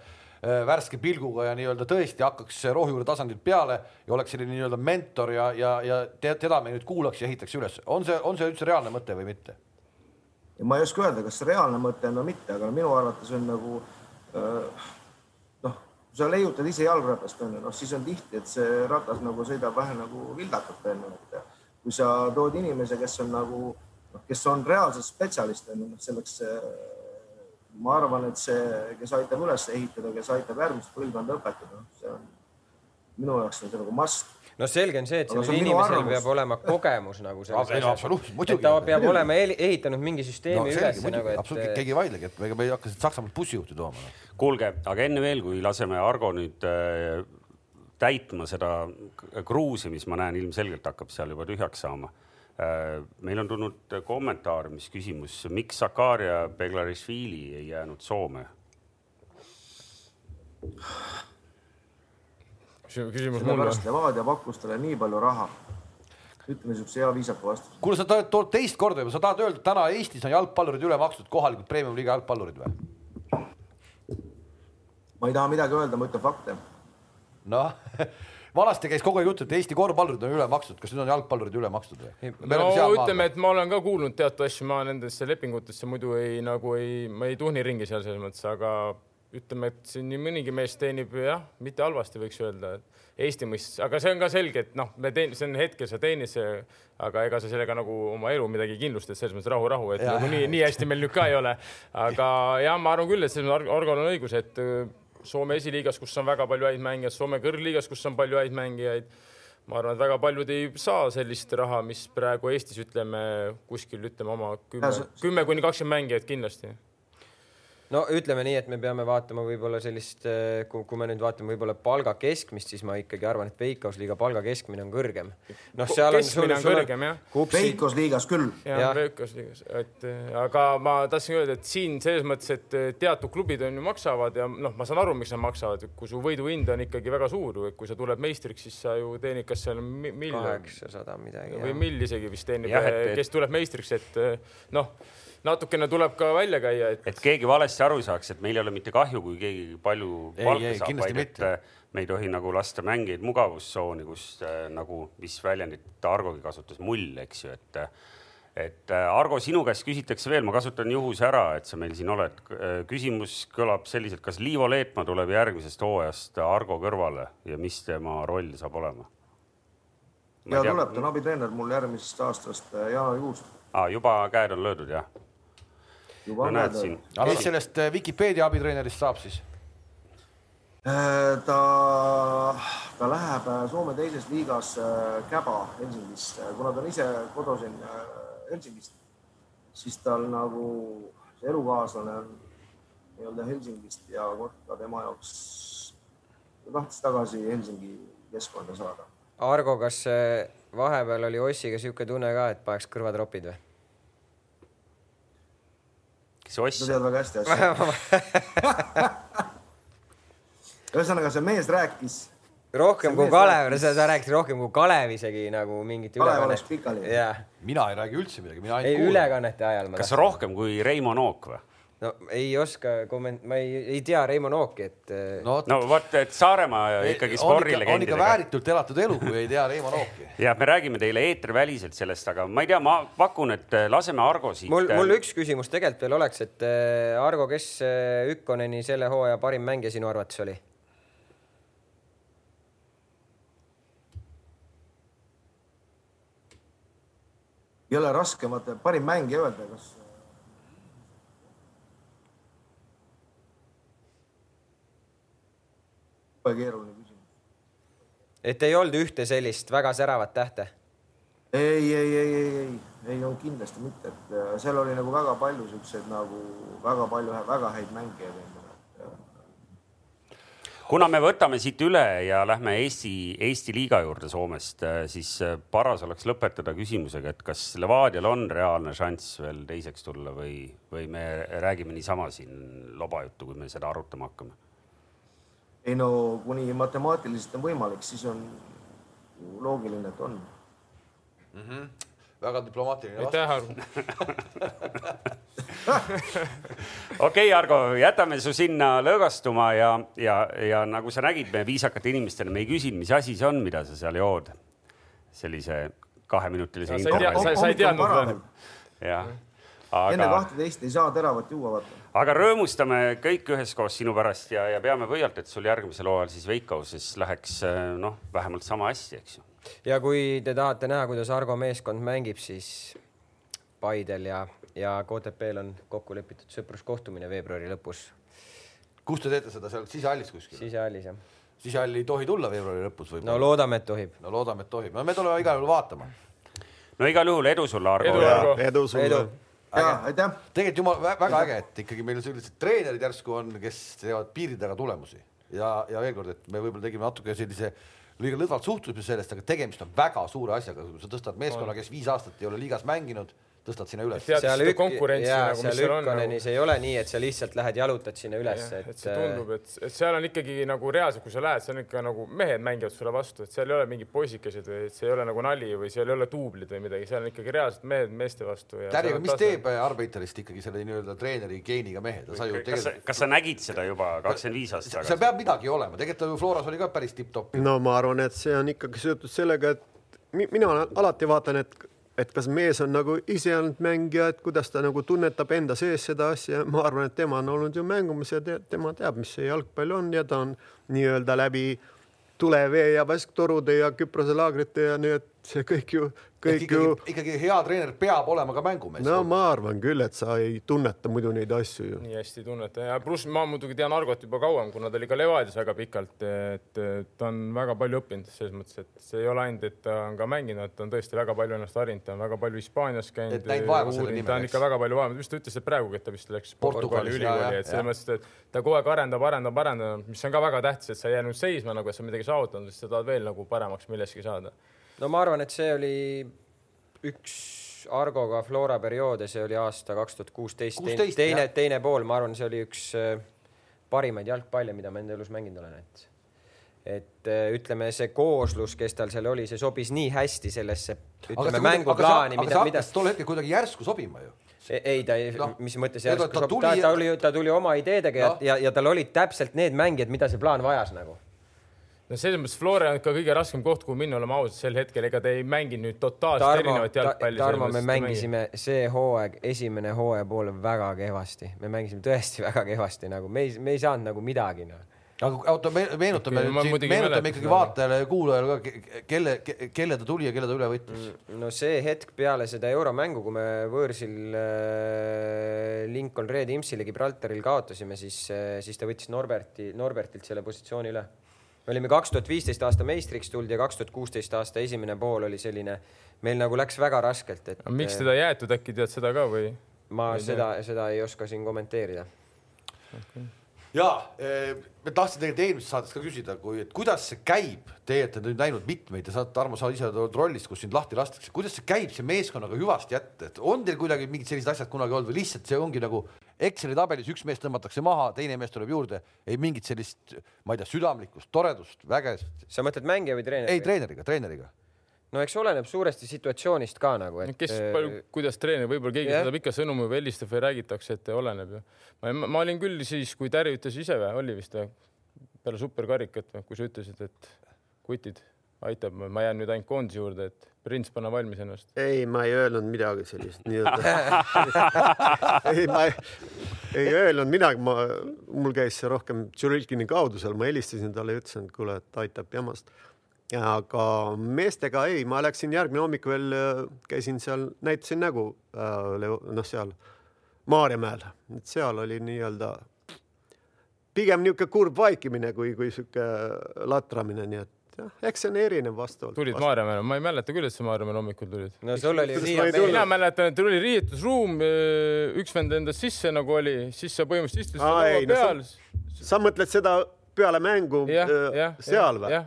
värske pilguga ja nii-öelda tõesti hakkaks rohujuure tasandilt peale ja oleks selline nii-öelda mentor ja, ja, ja teda me nüüd kuulaks ja ehitaks üles. on see, on see üldse reaalne mõte või mitte? ma ei oska öelda, kas reaalne mõte on või mitte, aga minu arvates on nagu äh, kui sa leiutad ise jalgratast, onju, noh siis on tihti, et see ratas nagu sõidab vähe nagu vildakalt, onju, et kui sa tood inimese, kes on nagu noh, kes on reaalselt spetsialist, onju, noh selleks ma arvan, et see, kes aitab üles ehitada, kes aitab järgmist põlvkonda õpetada, see on minu jaoks on see nagu must no selge on see, et sellel inimesel peab olema kogemus nagu selles asjas. et ta peab olema ehitanud mingi süsteemi no, üles nagu, et. absoluutselt, keegi ei vaidlegi, et ega me ei hakka siit Saksamaalt bussijuhti tooma no.. kuulge, aga enne veel, kui laseme Argo nüüd äh, täitma seda kruusi, mis ma näen, ilmselgelt hakkab seal juba tühjaks saama. Meil on tulnud kommentaar, mis küsimus, miks Sakaria Beglarišvili ei jäänud Soome? küsimus mulle. Levadia pakkus talle nii palju raha. ütleme niisuguse hea viisaka vastuse. kuule, sa tahad teist korda juba, sa tahad öelda, et täna Eestis on jalgpallurid üle makstud, kohalikud premium-liiga jalgpallurid või? ma ei taha midagi öelda, ma ütlen fakte. noh vanasti käis kogu aeg jutt, et Eesti korvpallurid on üle makstud, kas nüüd on jalgpallurid üle makstud või? no ütleme, et ma olen ka kuulnud teatud asju, ma nendesse lepingutesse muidu ei nagu ei, ma ei tuhni ringi seal selles mõttes, aga ütleme, et siin nii mõnigi mees teenib jah, mitte halvasti, võiks öelda, Eesti mõistes, aga see on ka selge, et noh, me teen, see on hetkel sa teenid aga ega sa sellega nagu oma elu midagi kindlustad, selles mõttes rahu, rahu, et ja. nagu nii, nii hästi meil nüüd ka ei ole. aga jah, ma arvan küll, et selles mõttes Argol on õigus, et Soome esiliigas, kus on väga palju häid mängijaid, Soome kõrgliigas, kus on palju häid mängijaid. Ma arvan, et väga paljud ei saa sellist raha, mis praegu Eestis ütleme kuskil ütleme oma kümme, kümme kuni kakskümmend mängijat kindlasti no ütleme nii, et me peame vaatama võib-olla sellist, kui me nüüd vaatame võib-olla palga keskmist, siis ma ikkagi arvan, et Veikkausliiga palga keskmine on kõrgem. noh, seal on, sul, on kõrgem jah. Veikkausliigas küll. jah, Veikkausliigas, et eh, aga ma tahtsin öelda, et siin selles mõttes, et teatud klubid on ju maksavad ja noh, ma saan aru, miks nad maksavad, kui su võiduhind on ikkagi väga suur, kui sa tuled meistriks, siis sa ju teenid, kas seal miljon. kaheksasada midagi. või mill isegi vist teenib, kes tuleb meistriks, et noh natukene tuleb ka välja käia, et. et keegi valesti aru ei saaks, et meil ei ole mitte kahju, kui keegi palju palka saab, vaid et me ei tohi nagu lasta mängijaid mugavustsooni, kus äh, nagu, mis väljendit Argogi kasutas, mull, eks ju, et et äh, Argo, sinu käest küsitakse veel, ma kasutan juhuse ära, et sa meil siin oled. küsimus kõlab selliselt, kas Liivo Leetmaa tuleb järgmisest hooajast Argo kõrvale ja mis tema roll saab olema? ja tuleb, ta on abitreener mul järgmisest aastast äh, jaanuarikuust ah,. juba käed on löödud, jah? Juba no, näed siin. aga mis sellest äh, Vikipeedia abitreenerist saab siis? ta, ta läheb Soome teises liigas Käba Helsingist, kuna ta on ise kodusin Helsingist, siis tal nagu see elukaaslane on nii-öelda Helsingist ja Kotka tema jaoks tahtis tagasi Helsingi keskkonda saada. Argo, kas vahepeal oli Ossiga niisugune tunne ka, et paneks kõrvatropid või? Kes Oss? sa tead väga hästi asja ühesõnaga, see mees rääkis rohkem kui Kalev, sa, sa rääkisid rohkem kui Kalev isegi nagu mingit ülekannet. Yeah. mina ei räägi üldse midagi, mina ainult kuulan. ülekannete ajal. kas tahtsin. rohkem kui Reimo Nook või? No ei oska komment-, ma ei, ei tea Reimo Nooki, et. Äh, no, no vot, et Saaremaa ikkagi spordilegendidega. on ikka vääritult elatud elu, kui ei tea Reimo Nooki. jah, me räägime teile eetriväliselt sellest, aga ma ei tea, ma pakun, et äh, laseme Argo siit. mul, mul üks küsimus tegelikult veel oleks, et äh, Argo, kes Ükkoneni selle hooaja parim mängija sinu arvates oli? ei ole raskemat, parim mängija öelda, kas. Keeruline küsimus. et ei olnud ühte sellist väga säravat tähte? ei, ei, ei, ei, ei, ei olnud kindlasti mitte, et äh, seal oli nagu väga palju siukseid nagu väga palju väga häid mängijaid kuna me võtame siit üle ja lähme Eesti, Eesti liiga juurde Soomest, äh, siis äh, paras oleks lõpetada küsimusega, et kas Levadial on reaalne šanss veel teiseks tulla või, või me räägime niisama siin lobajuttu, kui me seda arutama hakkame? Ei no kuni matemaatiliselt on võimalik, siis on loogiline, et on mm. -hmm. väga diplomaatiline vastus. okei Argo, jätame su sinna lõõgastuma ja, ja, ja nagu sa nägid, me viisakate inimestena, me ei küsinud, mis asi see on, mida sa seal jood. sellise kaheminutilise. sa ei teadnud või? jah aga.... enne kahteteist ei saa teravat juua, vaata. aga rõõmustame kõik üheskoos sinu pärast ja, ja peame pöialt, et sul järgmisel hooajal siis Veikauses läheks noh, vähemalt sama hästi, eks ju. ja kui te tahate näha, kuidas Argo meeskond mängib, siis Paidel ja ja KTP-l on kokku lepitud sõpruskohtumine veebruari lõpus. kus te teete seda, seal sisehallis kuskil? sisehallis jah. sisehalli ei tohi tulla veebruari lõpus või? no loodame, et tohib. no loodame, et tohib, no me tuleme igal juhul vaatama. no igal juhul edu sulle, Argo. edu, Argo. edu sulle. aitäh. Tegelikult jumal väga äge, et ikkagi meil sellised treenerid järsku on, kes teevad piiri taga tulemusi. Ja, ja veel kord, et me võib-olla tegime natuke sellise liiga lõdvalt suhtusime sellest, aga tegemist on väga suure asjaga, kui sa tõstad meeskonna, kes viis aastat ei ole liigas mänginud tõstad sinna üles. seal ük-, jaa, nagu, seal Ükkonenis nagu... ei ole nii, et sa lihtsalt lähed jalutad sinna üles, et. et see tundub, et, et seal on ikkagi nagu reaalselt, kui sa lähed, seal on ikka nagu mehed mängivad sulle vastu, et seal ei ole mingid poisikesed või et see ei ole nagu nali või seal ei ole duublid või midagi, seal on ikkagi reaalselt mehed meeste vastu. Täri, aga mis tase... teeb Arbeiterist ikkagi selle nii-öelda treeneri geeniga mehe? ta sai ju tegelikult. kas sa nägid seda juba kakskümmend viis aastat tagasi? seal peab midagi olema, tegelikult ju Floras oli ka päris tipp-topp. no ma arvan, et see on ikkagi seotud sellega, et mina alati vaatan, et et kas mees on nagu ise olnud mängija, et kuidas ta nagu tunnetab enda sees seda asja, ma arvan, et tema on olnud ju mängumees ja te, tema teab, mis see jalgpall on ja ta on nii-öelda läbi tulevee ja vasktorude ja Küprose laagrite ja et see kõik ju kõik ikkagi, ju. ikkagi hea treener peab olema ka mängumees. no ma arvan küll, et sa ei tunneta muidu neid asju ju. nii hästi ei tunneta ja pluss ma muidugi tean Argot juba kauem, kuna ta oli ka Levadias väga pikalt, et ta on väga palju õppinud selles mõttes, et see ei ole ainult, et ta on ka mänginud, ta on tõesti väga palju ennast harinud, ta on väga palju Hispaanias käinud. ta on ikka väga palju vaeva, mis ta ütles, et praegugi, et ta vist läks Portugali ülikooli, et selles mõttes, et ta kogu aeg arendab, arendab, arendab, mis on ka väga tähtis, et sa ei jäänud seisma nagu, et sa midagi saavutanud, sest sa tahad veel nagu paremaks milleski saada. No ma arvan, et see oli üks Argoga Flora periood ja see oli aasta kaks tuhat kuusteist, teine, teine pool, ma arvan, see oli üks äh, parimaid jalgpalle, mida ma enda elus mänginud olen, et et äh, ütleme, see kooslus, kes tal seal oli, see sobis nii hästi sellesse, ütleme mänguplaani, mida, mida. tol hetkel kuidagi järsku sobima ju e-, ei, ta ei no,, mis mõttes järsku ta, ta, ta tuli, ta tuli oma ideedega no. ja, ja, ja tal olid täpselt need mängijad, mida see plaan vajas nagu no selles mõttes Flora on ikka kõige raskem koht, kuhu minna, oleme ausad, sel hetkel, ega te ei mängi nüüd totaalselt Tarmo, erinevat jalgpalli. Tarmo, me mängisime see hooaeg, esimene hooaja pool väga kehvasti, me mängisime tõesti väga kehvasti nagu me ei, me ei saanud nagu midagi noh aga oota, meenutame meenutame ikkagi vaatajale ja kuulajale ka, ke- kelle, kelle ta tuli ja kelle ta üle võttis. no see hetk peale seda euromängu, kui me võõrsil äh, Lincoln Red Imsile Gibraltaril kaotasime, siis, siis ta võttis Norberti, Norbertilt selle positsiooni üle. Me olime kaks tuhat viisteist aasta meistriks tulnud ja kaks tuhat kuusteist aasta esimene pool oli selline, meil nagu läks väga raskelt, et. miks teda jäetud, äkki tead seda ka või? ma seda, seda ei oska siin kommenteerida. Ja me tahtsin tegelikult eelmises saates ka küsida, kui, et kuidas see käib, teie olete nüüd näinud mitmeid ja sa, Tarmo, sa ise oled rollis, kus sind lahti lastakse, kuidas see käib, see meeskonnaga hüvasti jätta, et on teil kuidagi mingid sellised asjad kunagi olnud või lihtsalt see ongi nagu Exceli tabelis üks mees tõmmatakse maha, teine mees tuleb juurde, ei mingit sellist, ma ei tea, südamlikkust, toredust, vägest. sa mõtled mängija või treeneri? ei, treeneriga, treeneriga no eks oleneb suuresti situatsioonist ka nagu, et. kes palju, kuidas treener, võib-olla keegi jah. saadab ikka sõnumi või helistab või räägitakse, et oleneb ju. ma, ma olin küll siis, kui Täri ütles ise või, oli vist või, peale superkarikat või, kui sa ütlesid, et kutid aitab, ma jään nüüd ainult koondise juurde, et prints, pane valmis ennast. ei, ma ei öelnud midagi sellist nii-öelda ei, ma ei, ei öelnud midagi, ma, mul käis see rohkem Tšurilkini kaudu seal, ma helistasin talle ja ütlesin, et kuule, et aitab jamast. aga meestega ei, ma läksin järgmine hommik veel, käisin seal, näitasin nägu äh, noh, seal Maarjamäel, et seal oli nii-öelda pigem niisugune kurb vaikimine kui, kui sihuke latramine, nii et jah, eks see on erinev vastavalt. tulid Maarjamäele, ma ei mäleta küll, et sa Maarjamäel hommikul tulid. no sul oli nii meel. mina mäletan, et tuli riietusruum, üks vend endas sisse nagu oli, siis sa põhimõtteliselt istusid Aa, laua ei, no peal. sa mõtled seda peale mängu jah, äh, jah, seal või?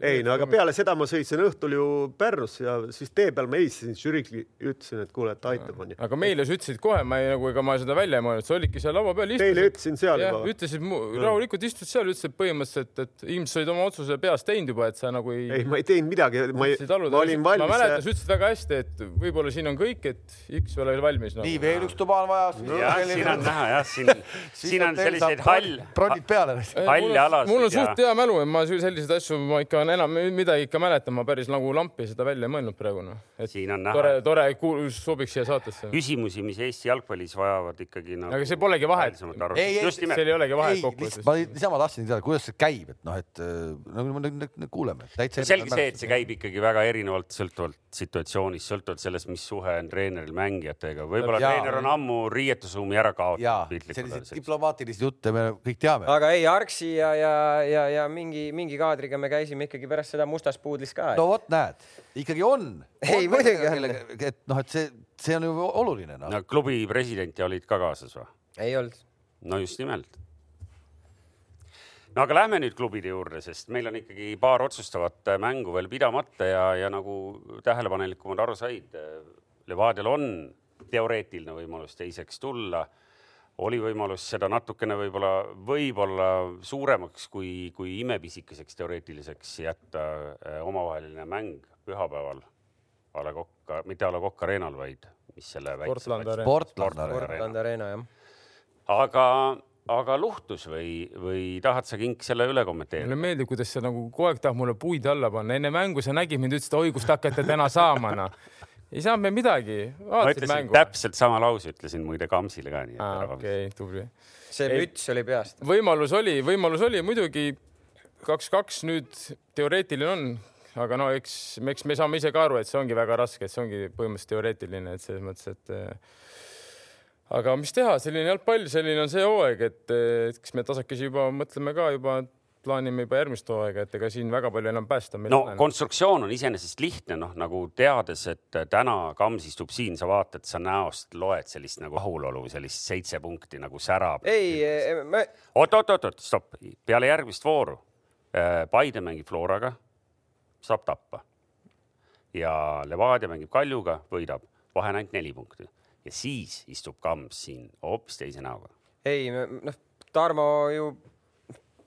Ei no aga peale seda ma sõitsin õhtul ju Pärnusse ja siis tee peal ma helistasin Zürichi, ütlesin, et kuule, et aitab onju. aga meile sa ütlesid kohe, ma ei nagu, ega ma seda välja ei mõelnud, sa olidki seal laua peal. Teile ütlesin seal jah, juba. ütlesid rahulikult istud seal, ütlesid põhimõtteliselt, et ilmselt sa olid oma otsuse peas teinud juba, et sa nagu ei. ei, ma ei teinud midagi, ma, ei, ma olin ma valmis. mäletan, sa ütlesid väga hästi, et võib-olla siin on kõik, et X ei ole valmis no.. nii veel üks tuba on vaja jah, siin on näha jah, siin, siin on selliseid hall, bronnid peale. halli alasid mul on ja- suht hea mälu, et ma selliseid asju ma ikka enam midagi ikka mäletan, ma päris nagu lampi seda välja ei mõelnud praegu noh. et siin on näha tore, tore sobiks siia saatesse. küsimusi, mis Eesti jalgpallis vajavad ikkagi nagu. aga see polegi vahet. Ei, ei, seal ei olegi vahet kokkuvõttes. ma niisama tahtsin teada, kuidas see käib, et noh, et nagu me kuuleme. selge see, et see käib ikkagi väga erinevalt sõltuvalt situatsioonist, sõltuvalt sellest, mis suhe on treeneril mängijatega, võib-olla Jaa. treener on ammu riietusruumi ära jaa kaotanud. selliseid diplomaatilisi jutte me kõik teame. aga ei, Arksi ja, ja, ja, ja mingi, mingi kaadriga me käisime ikkagi pärast seda mustas puudlis ka. no vot, näed, ikkagi on. Ei, muidugi on. et noh, et see, see on ju oluline noh. no klubi presidenti olid ka kaasas või? ei olnud. no just nimelt. no aga lähme nüüd klubide juurde, sest meil on ikkagi paar otsustavat mängu veel pidamata ja, ja nagu tähelepanelikumad aru said, Levadial on teoreetiline võimalus teiseks tulla oli võimalus seda natukene võib-olla, võib-olla suuremaks kui, kui imepisikeseks teoreetiliseks jätta eh, omavaheline mäng pühapäeval A Le Coq, mitte A Le Coq Arena'l, vaid mis selle Portland Arena. Portland Arena. Portland Arena jah. aga, aga luhtus või, või tahad sa, Kink, selle üle kommenteerida? mulle meeldib, kuidas sa nagu kogu aeg tahad mulle puid alla panna, enne mängu sa nägid mind, ütlesid oi, kust hakkate täna saama, noh. Ei saanud me midagi, ma ütlesin mängu. täpselt sama lause, ütlesin muide Kamsile ka nii. okei okay,, tubli. see müts oli peast. võimalus oli, võimalus oli muidugi kaks-kaks nüüd teoreetiline on, aga no eks, eks me saame ise ka aru, et see ongi väga raske, et see ongi põhimõtteliselt teoreetiline, et selles mõttes, et eh, aga mis teha, selline jalgpall, selline on see hooaeg, et eh, eks me tasakesi juba mõtleme ka juba, plaanime juba järgmist hooaega, et ega siin väga palju enam päästa meil no ei ole. konstruktsioon on iseenesest lihtne, noh nagu teades, et täna Kams istub siin, sa vaatad, sa näost loed sellist nagu rahulolu, sellist seitse punkti nagu särab. ei, me, oot, oot, oot, oot, stopp, peale järgmist vooru äh, Paide mängib Floraga, saab tappa ja Levadia mängib Kaljuga, võidab, vahe on ainult neli punkti ja siis istub Kams siin hoopis teise näoga. ei, noh, Tarmo ju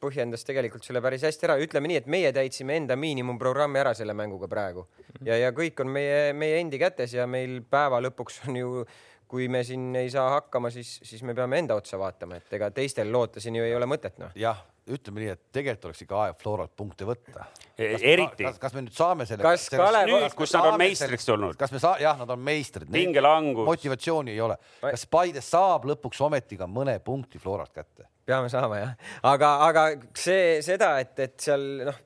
põhjendas tegelikult selle päris hästi ära, ütleme nii, et meie täitsime enda miinimumprogrammi ära selle mänguga praegu. Ja, ja kõik on meie, meie endi kätes ja meil päeva lõpuks on ju kui me siin ei saa hakkama, siis, siis me peame enda otsa vaatama, et ega teistel loota siin ju ei ole mõtet, noh. jah, ütleme nii, et tegelikult oleks ikka aeg Floralt punkte võtta. eriti. kas, kas me nüüd saame selle? kas Kalev, kus nad on meistriks tulnud. kas me saa-, jah, nad on meistrid. pingelangus. motivatsiooni ei ole. kas Paide saab lõpuks ometi ka mõne punkti Floralt kätte? peame saama jah, aga, aga see, seda, et, et seal noh,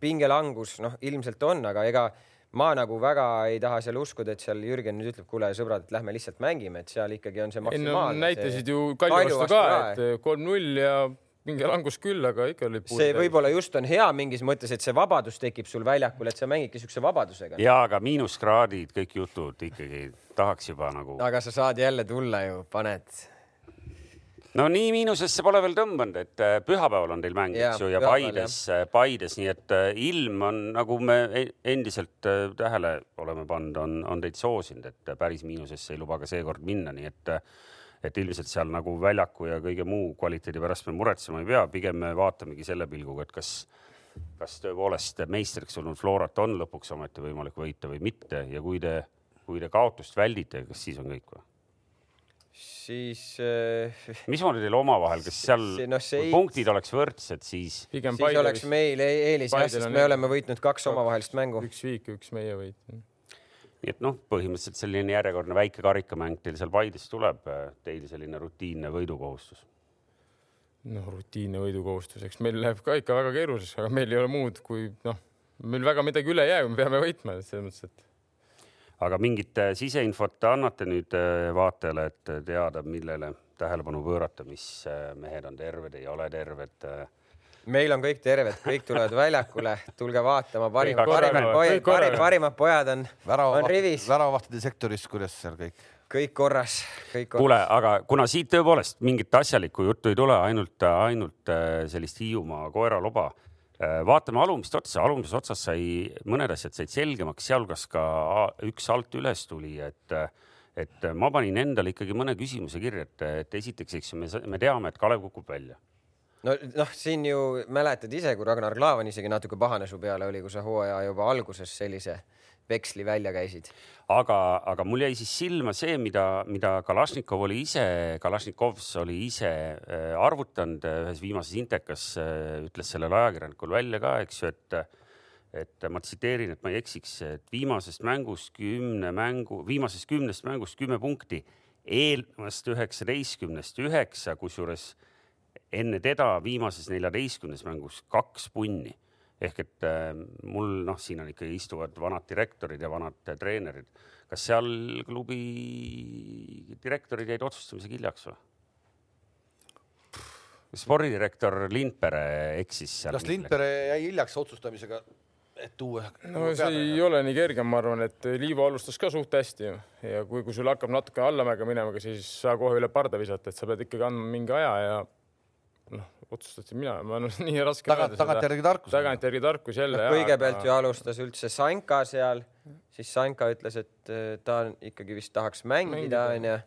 pingelangus noh, ilmselt on, aga ega ma nagu väga ei taha seal uskuda, et seal Jürgen nüüd ütleb, kuule sõbrad, et lähme lihtsalt mängime, et seal ikkagi on see maksimaalne. No, näitasid ju Kalju vastu ka, et kolm-null ja mingi langus küll, aga ikka oli. see võib-olla just on hea mingis mõttes, et see vabadus tekib sul väljakul, et sa mängidki siukse vabadusega. ja, aga miinuskraadid, kõik jutud ikkagi tahaks juba nagu. aga sa saad jälle tulla ju, paned no nii miinusesse pole veel tõmmanud, et äh, pühapäeval on teil mäng, eks ju, ja Paides, äh, Paides, nii et äh, ilm on, nagu me e-, endiselt tähele oleme pannud, on, on teid soosinud, et päris miinusesse ei luba ka seekord minna, nii et et ilmselt seal nagu väljaku ja kõige muu kvaliteedi pärast me muretsema ei pea, pigem me vaatamegi selle pilguga, et kas, kas tõepoolest meistriks olnud Florat on lõpuks ometi võimalik võita või mitte ja kui te, kui te kaotust väldite, kas siis on kõik või? siis äh,. mismoodi teil omavahel, kas seal no, see... punktid oleks võrdsed, siis? siis oleks meil e- eelis jah, sest me oleme võitnud kaks omavahelist mängu. üks viik, üks meie võit. Nii et noh, põhimõtteliselt selline järjekordne väike karikamäng teil seal Paides tuleb, teil selline rutiinne võidukohustus noh, rutiinne võidukohustus, eks meil läheb ka ikka väga keeruliseks, aga meil ei ole muud kui noh, meil väga midagi üle ei jää, me peame võitma, selles mõttes, et aga mingit äh, siseinfot annate nüüd äh, vaatajale, et äh, teada, millele tähelepanu pöörata, mis mehed on terved, ei ole terved? Meil on kõik terved, kõik tulevad väljakule, tulge vaatama, parimad, parimad pojad, parimad, parimad pojad on, on rivis. väravahtide sektoris, kuidas seal kõik? kõik korras, kõik korras. kuule, aga kuna siit tõepoolest mingit asjalikku juttu ei tule, ainult, ainult sellist Hiiumaa koeraloba Äh, vaatame alumist otsa, alumises otsas sai mõned asjad said selgemaks, sealhulgas ka üks alt üles tuli, et et ma panin endale ikkagi mõne küsimuse kirja, et, et esiteks, eks ju, me, me teame, et Kalev kukub välja. No noh, siin ju mäletad ise, kui Ragnar Klavan isegi natuke pahane su peale oli, kui sa hooaja juba alguses sellise veksli välja käisid. aga, aga mul jäi siis silma see, mida, mida Kalašnikov oli ise, Kalašnikovs oli ise äh, arvutanud äh, ühes viimases intekas, äh, ütles sellele ajakirjanikule välja ka, eks ju, et et ma tsiteerin, et ma ei eksiks, et viimasest mängust kümne mängu, viimasest kümnest mängust kümme punkti, eelnevast üheksateistkümnest üheksa, kusjuures enne teda viimases neljateistkümnes mängus kaks punni ehk et äh, mul noh, siin on ikkagi istuvad vanad direktorid ja vanad äh, treenerid. kas seal klubi direktorid jäid otsustamisega hiljaks või? spordidirektor Lindpere eksis seal. kas Lindpere jäi hiljaks otsustamisega, et tuua? no see ei ole nii kerge, ma arvan, et Liivo alustas ka suht hästi ja kui, kui sul hakkab natuke allamäge minema, siis sa kohe üle parda visata, et sa pead ikkagi andma mingi aja ja noh, otsustasin mina, ma olen nii raske Taga, tagantjärgi tarkus. tagantjärgi tarkus jälle no,. kõigepealt aga... ju alustas üldse Sanka seal, siis Sanka ütles, et äh, ta ikkagi vist tahaks mängida, onju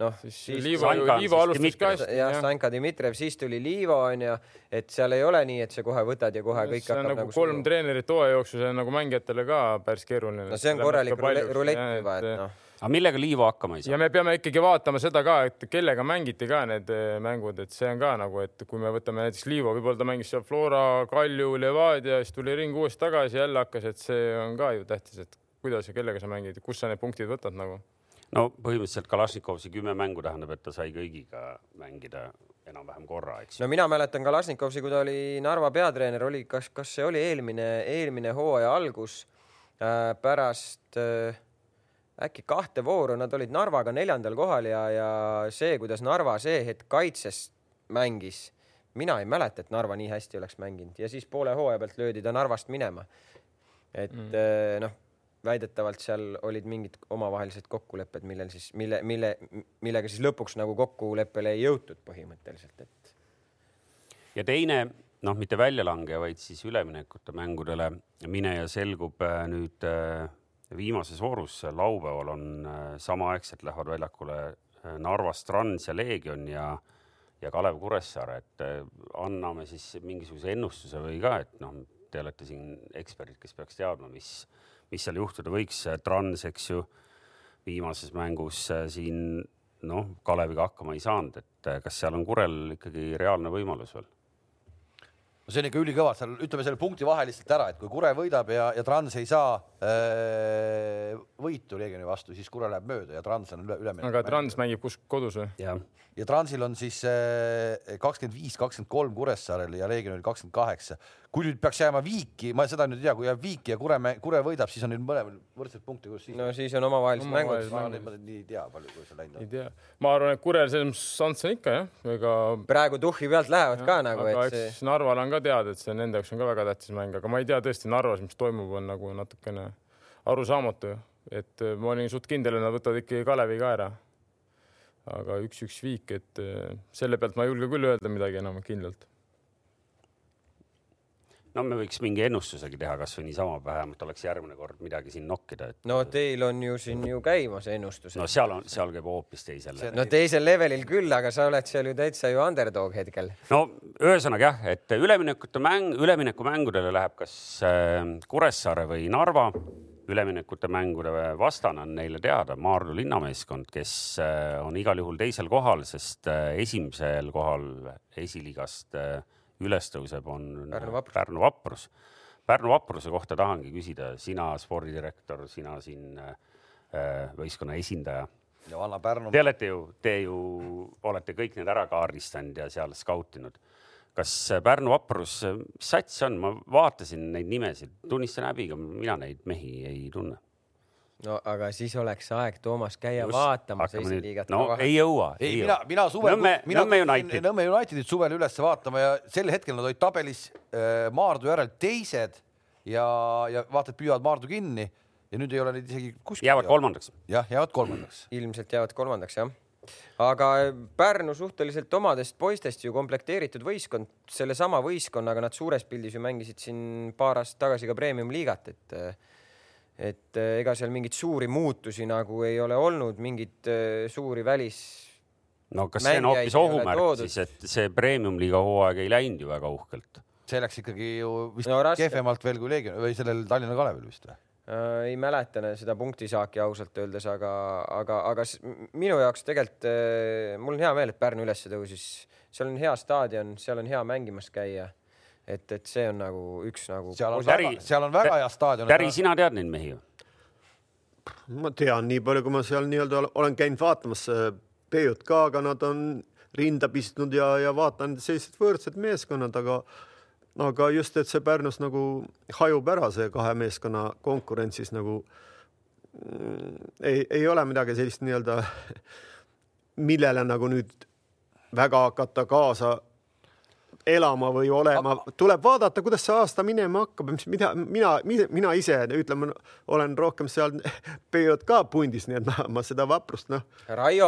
noh, siis, siis Liivo, Liivo alustas ka hästi. jah, Sanka Dmitrijev, siis tuli Liivo onju, et seal ei ole nii, et sa kohe võtad ja kohe kõik hakkab nagu, nagu kolm treenerit hooaja jooksul, see on nagu mängijatele ka päris keeruline. no see on korralik rulett juba, et noh aga millega Liivo hakkama ei saa? ja me peame ikkagi vaatama seda ka, et kellega mängiti ka need eh, mängud, et see on ka nagu, et kui me võtame näiteks Liivo, võib-olla ta mängis seal Flora, Kalju, Levadia, siis tuli ring uuesti tagasi, jälle hakkas, et see on ka ju tähtis, et kuidas ja kellega sa mängid, kus sa need punktid võtad nagu. no põhimõtteliselt Kalašnikovsi kümme mängu tähendab, et ta sai kõigiga mängida enam-vähem korra, eks. no mina mäletan Kalašnikovsi, kui ta oli Narva peatreener, oli, kas, kas see oli eelmine, eelmine hooaja algus äh, pärast äh, äkki kahte vooru, nad olid Narvaga neljandal kohal ja, ja see, kuidas Narva see hetk kaitses mängis, mina ei mäleta, et Narva nii hästi oleks mänginud ja siis poole hooaja pealt löödi ta Narvast minema. et mm. Eh, noh, väidetavalt seal olid mingid omavahelised kokkulepped, millel siis, mille, mille, millega siis lõpuks nagu kokkuleppele ei jõutud põhimõtteliselt, et. ja teine noh, mitte väljalangeja, vaid siis üleminekute mängudele mineja selgub äh, nüüd äh, viimases voorus laupäeval on äh, samaaegselt lähevad väljakule äh, Narvas Trans ja Leegion ja, ja Kalev Kuressaare, et äh, anname siis mingisuguse ennustuse või ka, et noh, te olete siin eksperdid, kes peaks teadma, mis, mis seal juhtuda võiks. Trans, eks ju, viimases mängus äh, siin noh, Kaleviga hakkama ei saanud, et äh, kas seal on Kurel ikkagi reaalne võimalus veel? No see on ikka ülikõva, seal ütleme selle punkti vahe lihtsalt ära, et kui Kure võidab ja, ja Trans ei saa äh, võitu Leegioni vastu, siis Kure läheb mööda ja Trans on üle, üleminek. aga Trans mängib kus kodus või? jah. Ja Transil on siis äh, kakskümmend viis, kakskümmend kolm Kuressaarel ja Leegionil kakskümmend kaheksa. kui nüüd peaks jääma viiki, ma seda nüüd ei tea, kui jääb viiki ja Kure, Kure võidab, siis on neil mõlemal võrdsed punkti, kuidas siis? no siis on omavahelised mängud. ma nii ei tea, palju, kuidas see läinud on. ei tea, ma arvan, et Kurel selles mõttes šanss on ikka jah, ega. praegu tuhhi pealt lähevad ja, ka nagu, et see. Narval on ka teada, et see nende jaoks on ka väga tähtis mäng, aga ma ei tea tõesti Narvas, mis toimub, on nagu natukene arusaamatu, et ma olin suht kindel, et nad võtavad ikkagi Kalevi ka ära. Aga üks-üks viik, et eh, selle pealt ma ei julge küll öelda midagi enam kindlalt no me võiks mingi ennustusegi teha, kasvõi niisama, vähemalt oleks järgmine kord midagi siin nokkida et.... no teil on ju siin ju käimas ennustused. no seal on, seal käib hoopis teisel. no teisel levelil küll, aga sa oled seal ju täitsa ju underdog hetkel. no ühesõnaga jah, et üleminekute mäng, üleminekumängudele läheb kas äh, Kuressaare või Narva. Üleminekute mängude vastane on neile teada Maardu linnameeskond, kes äh, on igal juhul teisel kohal, sest äh, esimesel kohal esiliigast üles tõuseb, on Pärnu Vaprus. Pärnu Vaprus. Pärnu Vapruse kohta tahangi küsida, sina spordidirektor, sina siin äh, võistkonna esindaja. ja vana Pärnu. Te olete ju, te ju olete kõik need ära kaardistanud ja seal skautinud. Kas Pärnu Vaprus, mis sats on, ma vaatasin neid nimesid, tunnistan häbiga, mina neid mehi ei tunne no aga siis oleks aeg, Toomas, käia Just, vaatamas esiliigat. no kohe. ei jõua. ei, mina, mina suvel, mina Nõmme United. Nõmme Unitedit suvel üles vaatama ja sel hetkel nad olid tabelis äh, Maardu järel teised ja, ja vaata, et püüavad Maardu kinni ja nüüd ei ole neid isegi kuskil. jäävad kolmandaks. jah, jäävad kolmandaks. ilmselt jäävad kolmandaks, jah aga Pärnu suhteliselt omadest poistest ju komplekteeritud võistkond, sellesama võistkonnaga nad suures pildis ju mängisid siin paar aastat tagasi ka premium-liigat, et et eh, ega seal mingeid suuri muutusi nagu ei ole olnud, mingeid eh, suuri välis. no kas see on hoopis ohumärk siis, et see premium-liiga hooaeg ei läinud ju väga uhkelt? see läks ikkagi ju vist no, kehvemalt veel kui Leegion või sellel Tallinna Kalevil vist või? Äh, ei mäleta seda punktisaaki ausalt öeldes, aga, aga, aga minu jaoks tegelikult äh, mul on hea meel, et Pärnu üles tõusis, seal on hea staadion, seal on hea mängimas käia et, et see on nagu üks nagu. seal on väga, seal on väga hea staadion. Päri, sina tead neid mehi ju? ma tean nii palju, kui ma seal nii-öelda olen käinud vaatamas PJK-ga, nad on rinda pistnud ja, ja vaatan sellised võrdsed meeskonnad, aga aga just, et see Pärnus nagu hajub ära, see kahe meeskonna konkurentsis nagu mm, ei, ei ole midagi sellist nii-öelda, millele nagu nüüd väga hakata kaasa elama või olema, tuleb vaadata, kuidas see aasta minema hakkab, mis mida mina, mina ise ütleme, olen rohkem seal PJK pundis, nii et ma, ma seda vaprust noh,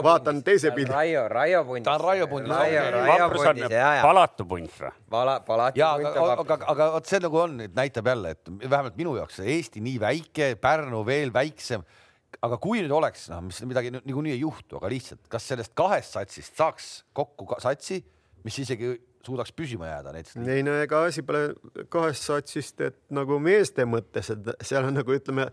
vaatan teise pildi. Raio, Raio pundis. ta on Raio pundis. vaprus on palatu punt või? Pala, palatu ja, punt. aga, aga, aga vot see nagu on, näitab jälle, et vähemalt minu jaoks Eesti nii väike, Pärnu veel väiksem aga kui nüüd oleks, noh, mis midagi niikuinii ei juhtu, aga lihtsalt, kas sellest kahest satsist saaks kokku satsi, mis isegi suudaks püsima jääda näiteks? ei no ega asi pole kahest satsist, et nagu meeste mõttes, et seal on nagu ütleme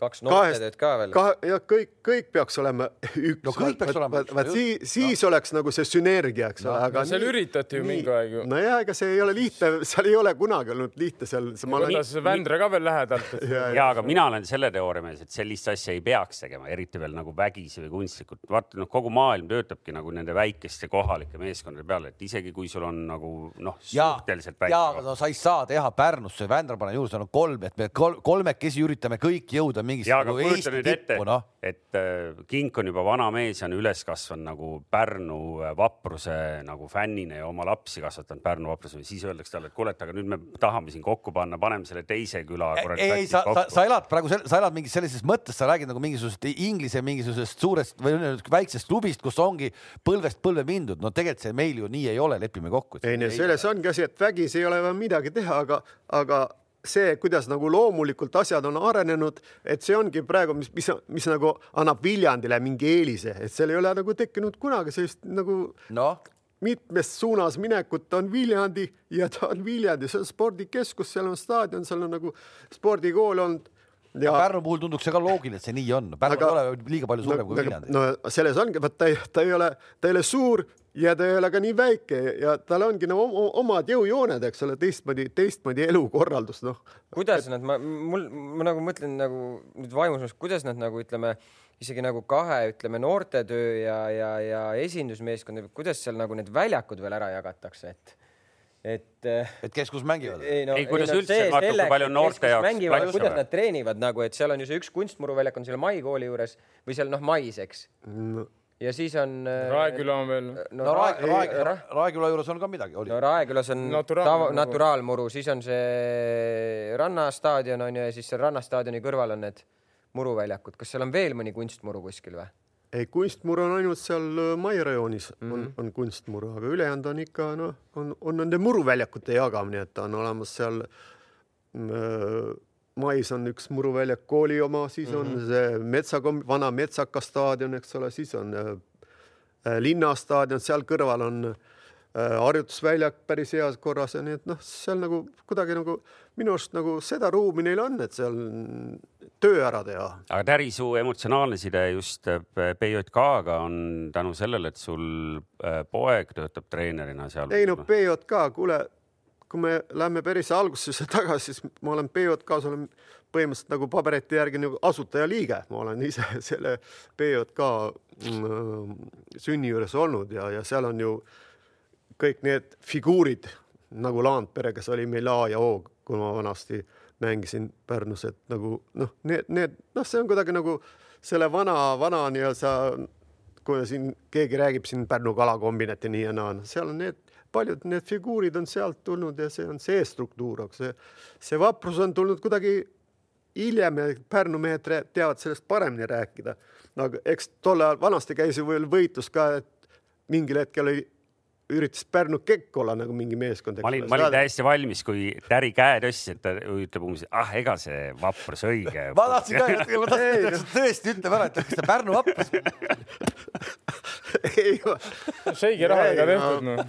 kaks noortetööd ka veel. ja kõik, kõik peaks olema üks. no kõik peaks olema üks. vaat siis, siis no. oleks nagu see sünergia, eks ole no,, aga no,. seal üritati ju mingi aeg ju. nojah, ega see ei ole lihtne, seal ei ole kunagi olnud lihtne seal. võtas olen... Vändra ka veel lähedalt et.... ja, ja, aga mina olen selle teooria mees, et sellist asja ei peaks tegema, eriti veel nagu vägisi või kunstlikult. vaata noh, kogu maailm töötabki nagu nende väikeste kohalike meeskondade peale, et isegi kui sul on nagu noh, suhteliselt väike. ja, aga no sa ei saa teha Pärnusse, Vändra pane juurde, seal on kolm, et me kolmekesi üritame kõik jõuda mingisse ja, nagu Eesti tippu, noh. et äh, Kink on juba vana mees ja on üles kasvanud nagu Pärnu äh, vapruse nagu fännina ja oma lapsi kasvatanud Pärnu vapruse, siis öeldakse talle, et kuule, et aga nüüd me tahame siin kokku panna, paneme selle teise küla. ei, ei, sa, sa, sa elad praegu, sa elad mingis sellises mõttes, sa räägid nagu mingisugusest Inglise mingisugusest suurest või väiksest klubist, kus ongi põlvest põlve mindud. no tegelikult see meil ju nii ei ole, lepime kokku. ei, selles ongi asi, et vägisi ei ole vaja midagi teha, aga, aga see, kuidas nagu loomulikult asjad on arenenud, et see ongi praegu, mis, mis, mis nagu annab Viljandile mingi eelise, et seal ei ole nagu tekkinud kunagi sellist nagu no. mitmes suunas minekut, ta on Viljandi ja ta on Viljandi, see on spordikeskus, seal on staadion, seal on nagu spordikool olnud ja Pärnu puhul tunduks see ka loogiline, et see nii on. Pärnu aga, ei ole liiga palju suurem no, kui Viljandi. no selles ongi, vot ta ei, ta ei ole, ta ei ole suur ja ta ei ole ka nii väike ja tal ongi no omad jõujooned, eks ole, teistmoodi, teistmoodi elukorraldus, noh. kuidas nad, ma, mul, ma nagu mõtlen nagu nüüd vaimus, kuidas nad nagu ütleme, isegi nagu kahe, ütleme noortetöö ja, ja, ja esindusmeeskond, kuidas seal nagu need väljakud veel ära jagatakse, et et. et kes kus mängivad? ei, no, ei, kuidas ei, no, üldse, kui palju on noorte jaoks platse? kuidas nad treenivad nagu, et seal on ju see üks kunstmuruväljak on seal Mai kooli juures või seal noh, Mais, eks no ja siis on. Äh, Raeküla on veel. no, no Rae, Rae, Rae, Raeküla juures on ka midagi. no Raekülas on Naturaal, naturaalmuru, siis on see rannastaadion on ju ja siis seal rannastaadioni kõrval on need muruväljakud. kas seal on veel mõni kunstmuru kuskil või? Ei, kunstmuru on ainult seal äh, Mai rajoonis mm -hmm. on, mhm. on kunstmuru, aga ülejäänud on ikka noh, on, on nende muruväljakute jagamine, et on olemas seal äh, mais on üks muruväljak kooli oma, siis mm -hmm. on mhm. see metsakom-, vana Metsaka staadion, eks ole, siis on äh, äh, linnastaadion, seal kõrval on äh, harjutusväljak päris heas korras ja nii et noh, seal nagu kuidagi nagu minu arust nagu seda ruumi neil on, et seal töö ära teha. aga Täri, su emotsionaalne side just BJK-ga on tänu sellele, et sul poeg töötab treenerina seal. ei no BJK, kuule kui me läheme päris algusesse tagasi, siis ma olen BJK-s olen põhimõtteliselt nagu paberite järgi nagu asutajaliige, ma olen ise selle BJK mm, sünni juures olnud ja, ja seal on ju kõik need figuurid nagu Laandpere, kes oli meil A ja O, kui ma vanasti mängisin Pärnus, et nagu noh, need, need noh, see on kuidagi nagu selle vana, vana nii-öelda, kui siin keegi räägib siin Pärnu kalakombinati nii ja naa, seal on need paljud need figuurid on sealt tulnud ja see on see struktuur, aga see, see vaprus on tulnud kuidagi hiljem ja Pärnu mehed teavad sellest paremini rääkida. no aga eks tol ajal vanasti käis ju veel võitlus ka, et mingil hetkel oli üritas Pärnu Kekk olla nagu mingi meeskond. ma olin, ma olin täiesti valmis, kui Täri käe tõstis, et ta ütleb umbes, ah, ega see vaprus õige. ma tahtsin ka, ma tahtsin, et tõesti ütleb ära, et kas ta Pärnu vaprus ei seigi rahaga tehtud noh.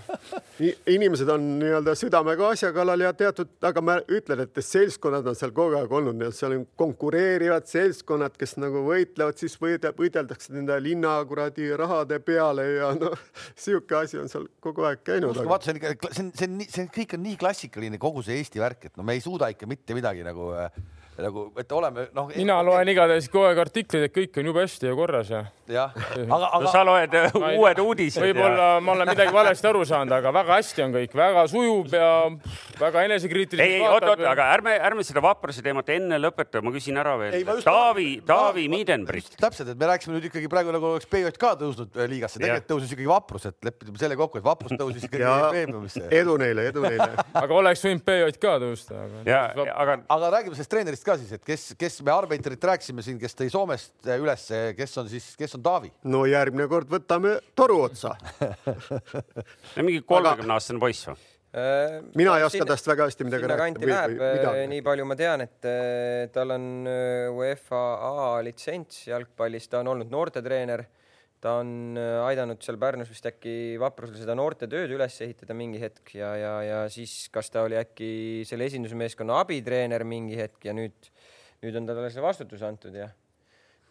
inimesed on nii-öelda südamega asja kallal ja teatud, aga ma ütlen, et seltskonnad on seal kogu aeg olnud, seal on konkureerivad seltskonnad, kes nagu võitlevad, siis võide, võideldakse nende linna kuradi rahade peale ja noh, sihuke asi on seal kogu aeg käinud. vaata, see on ikka, see on, see on see kõik on nii klassikaline, kogu see Eesti värk, et no me ei suuda ikka mitte midagi nagu äh, nagu, et oleme noh. mina loen igatahes kogu aeg artikleid, et kõik on jube hästi ja korras ja. jah, aga, aga no,. sa loed uued uudised. võib-olla ja... ma olen midagi valesti aru saanud, aga väga hästi on kõik, väga sujub ja väga enesekriitiliselt. ei, ei oot, oot, aga ärme, ärme seda vapruse teemat enne lõpeta, ma küsin ära veel. Taavi, Taavi Midenbrit. täpselt, et me rääkisime nüüd ikkagi praegu nagu oleks BJK tõusnud äh, liigasse, tegelikult tõusis ikkagi vaprus, et leppisime selle kokku, et vaprus tõusis ikkagi veebruarisse. edu neile, edu neile. aga oleks võinud BJK tõusta. aga, aga räägime sellest treenerist ka siis, et kes, kes me Arbeiterit rääkisime siin, kes tõi Soomest üles, kes on siis, kes on Taavi? no järgmine kord võtame toru otsa mingi kolmekümne aastane poiss või? Äh, mina ei oska tast väga hästi midagi rääkida. läheb, äh, nii palju ma tean, et tal on UEFA A litsents jalgpallis, ta on olnud noortetreener ta on aidanud seal Pärnus vist äkki Vaprusel seda noortetööd üles ehitada mingi hetk ja, ja, ja siis kas ta oli äkki selle esindusmeeskonna abitreener mingi hetk ja nüüd nüüd on talle see vastutus antud ja,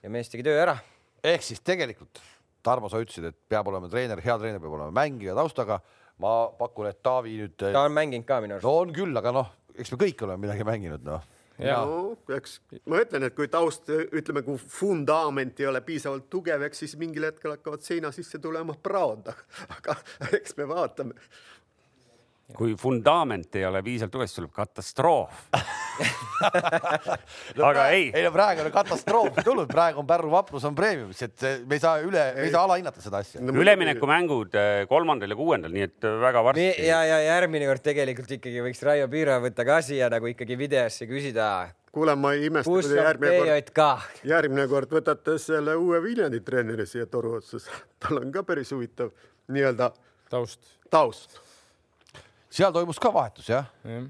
ja mees tegi töö ära. ehk siis tegelikult, Tarmo, sa ütlesid, et peab olema treener, hea treener peab olema mängija taustaga. ma pakun, et Taavi nüüd. ta on mänginud ka minu arust. no on küll, aga noh, eks me kõik oleme midagi mänginud, noh no eks ma ütlen, et kui taust, ütleme, kui vundament ei ole piisavalt tugev, eks siis mingil hetkel hakkavad seina sisse tulema praod, aga eks me vaatame. Kui vundament ei ole piisavalt tugev, siis tuleb katastroof no, aga ei. ei no praegu on katastroof tulnud, praegu on Pärnu vaprus on premiumis, et me ei saa üle, me ei saa alahinnata seda asja no,. üleminekumängud eh, kolmandal ja kuuendal, nii et eh, väga varsti. ja, ja järgmine kord tegelikult ikkagi võiks Raio Piiro võtta ka siia nagu ikkagi videosse küsida kuule, ma ei imesta, te järgmine kord, järgmine kord võtate selle uue Viljandi treeneri siia toru otsas. tal on ka päris huvitav nii-öelda taust, taust seal toimus ka vahetus, jah ja.?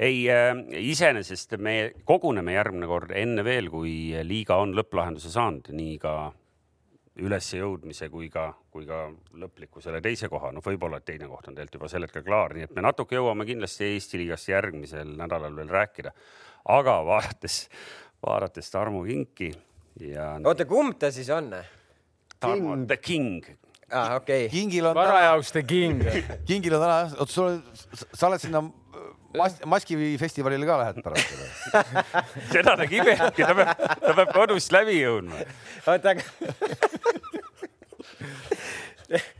Ei äh,, iseenesest me koguneme järgmine kord enne veel, kui liiga on lõpplahenduse saanud, nii ka ülesjõudmise kui ka, kui ka lõpliku selle teise koha, noh, võib-olla et teine koht on tegelikult juba sel hetkel klaar, nii et me natuke jõuame kindlasti Eesti liigast järgmisel nädalal veel rääkida. aga vaadates, vaadates Tarmo Kinki ja. oota, kumb ta siis on? Tarmo The King. aa ah,, okei okay.. kingil on varajaoks The King. kingil on täna, oota, sul, sa oled sinna mas-, maskifestivalile ka lähed pärast seda ta kibebki, ta peab, ta peab kodust läbi jõudma. oota, aga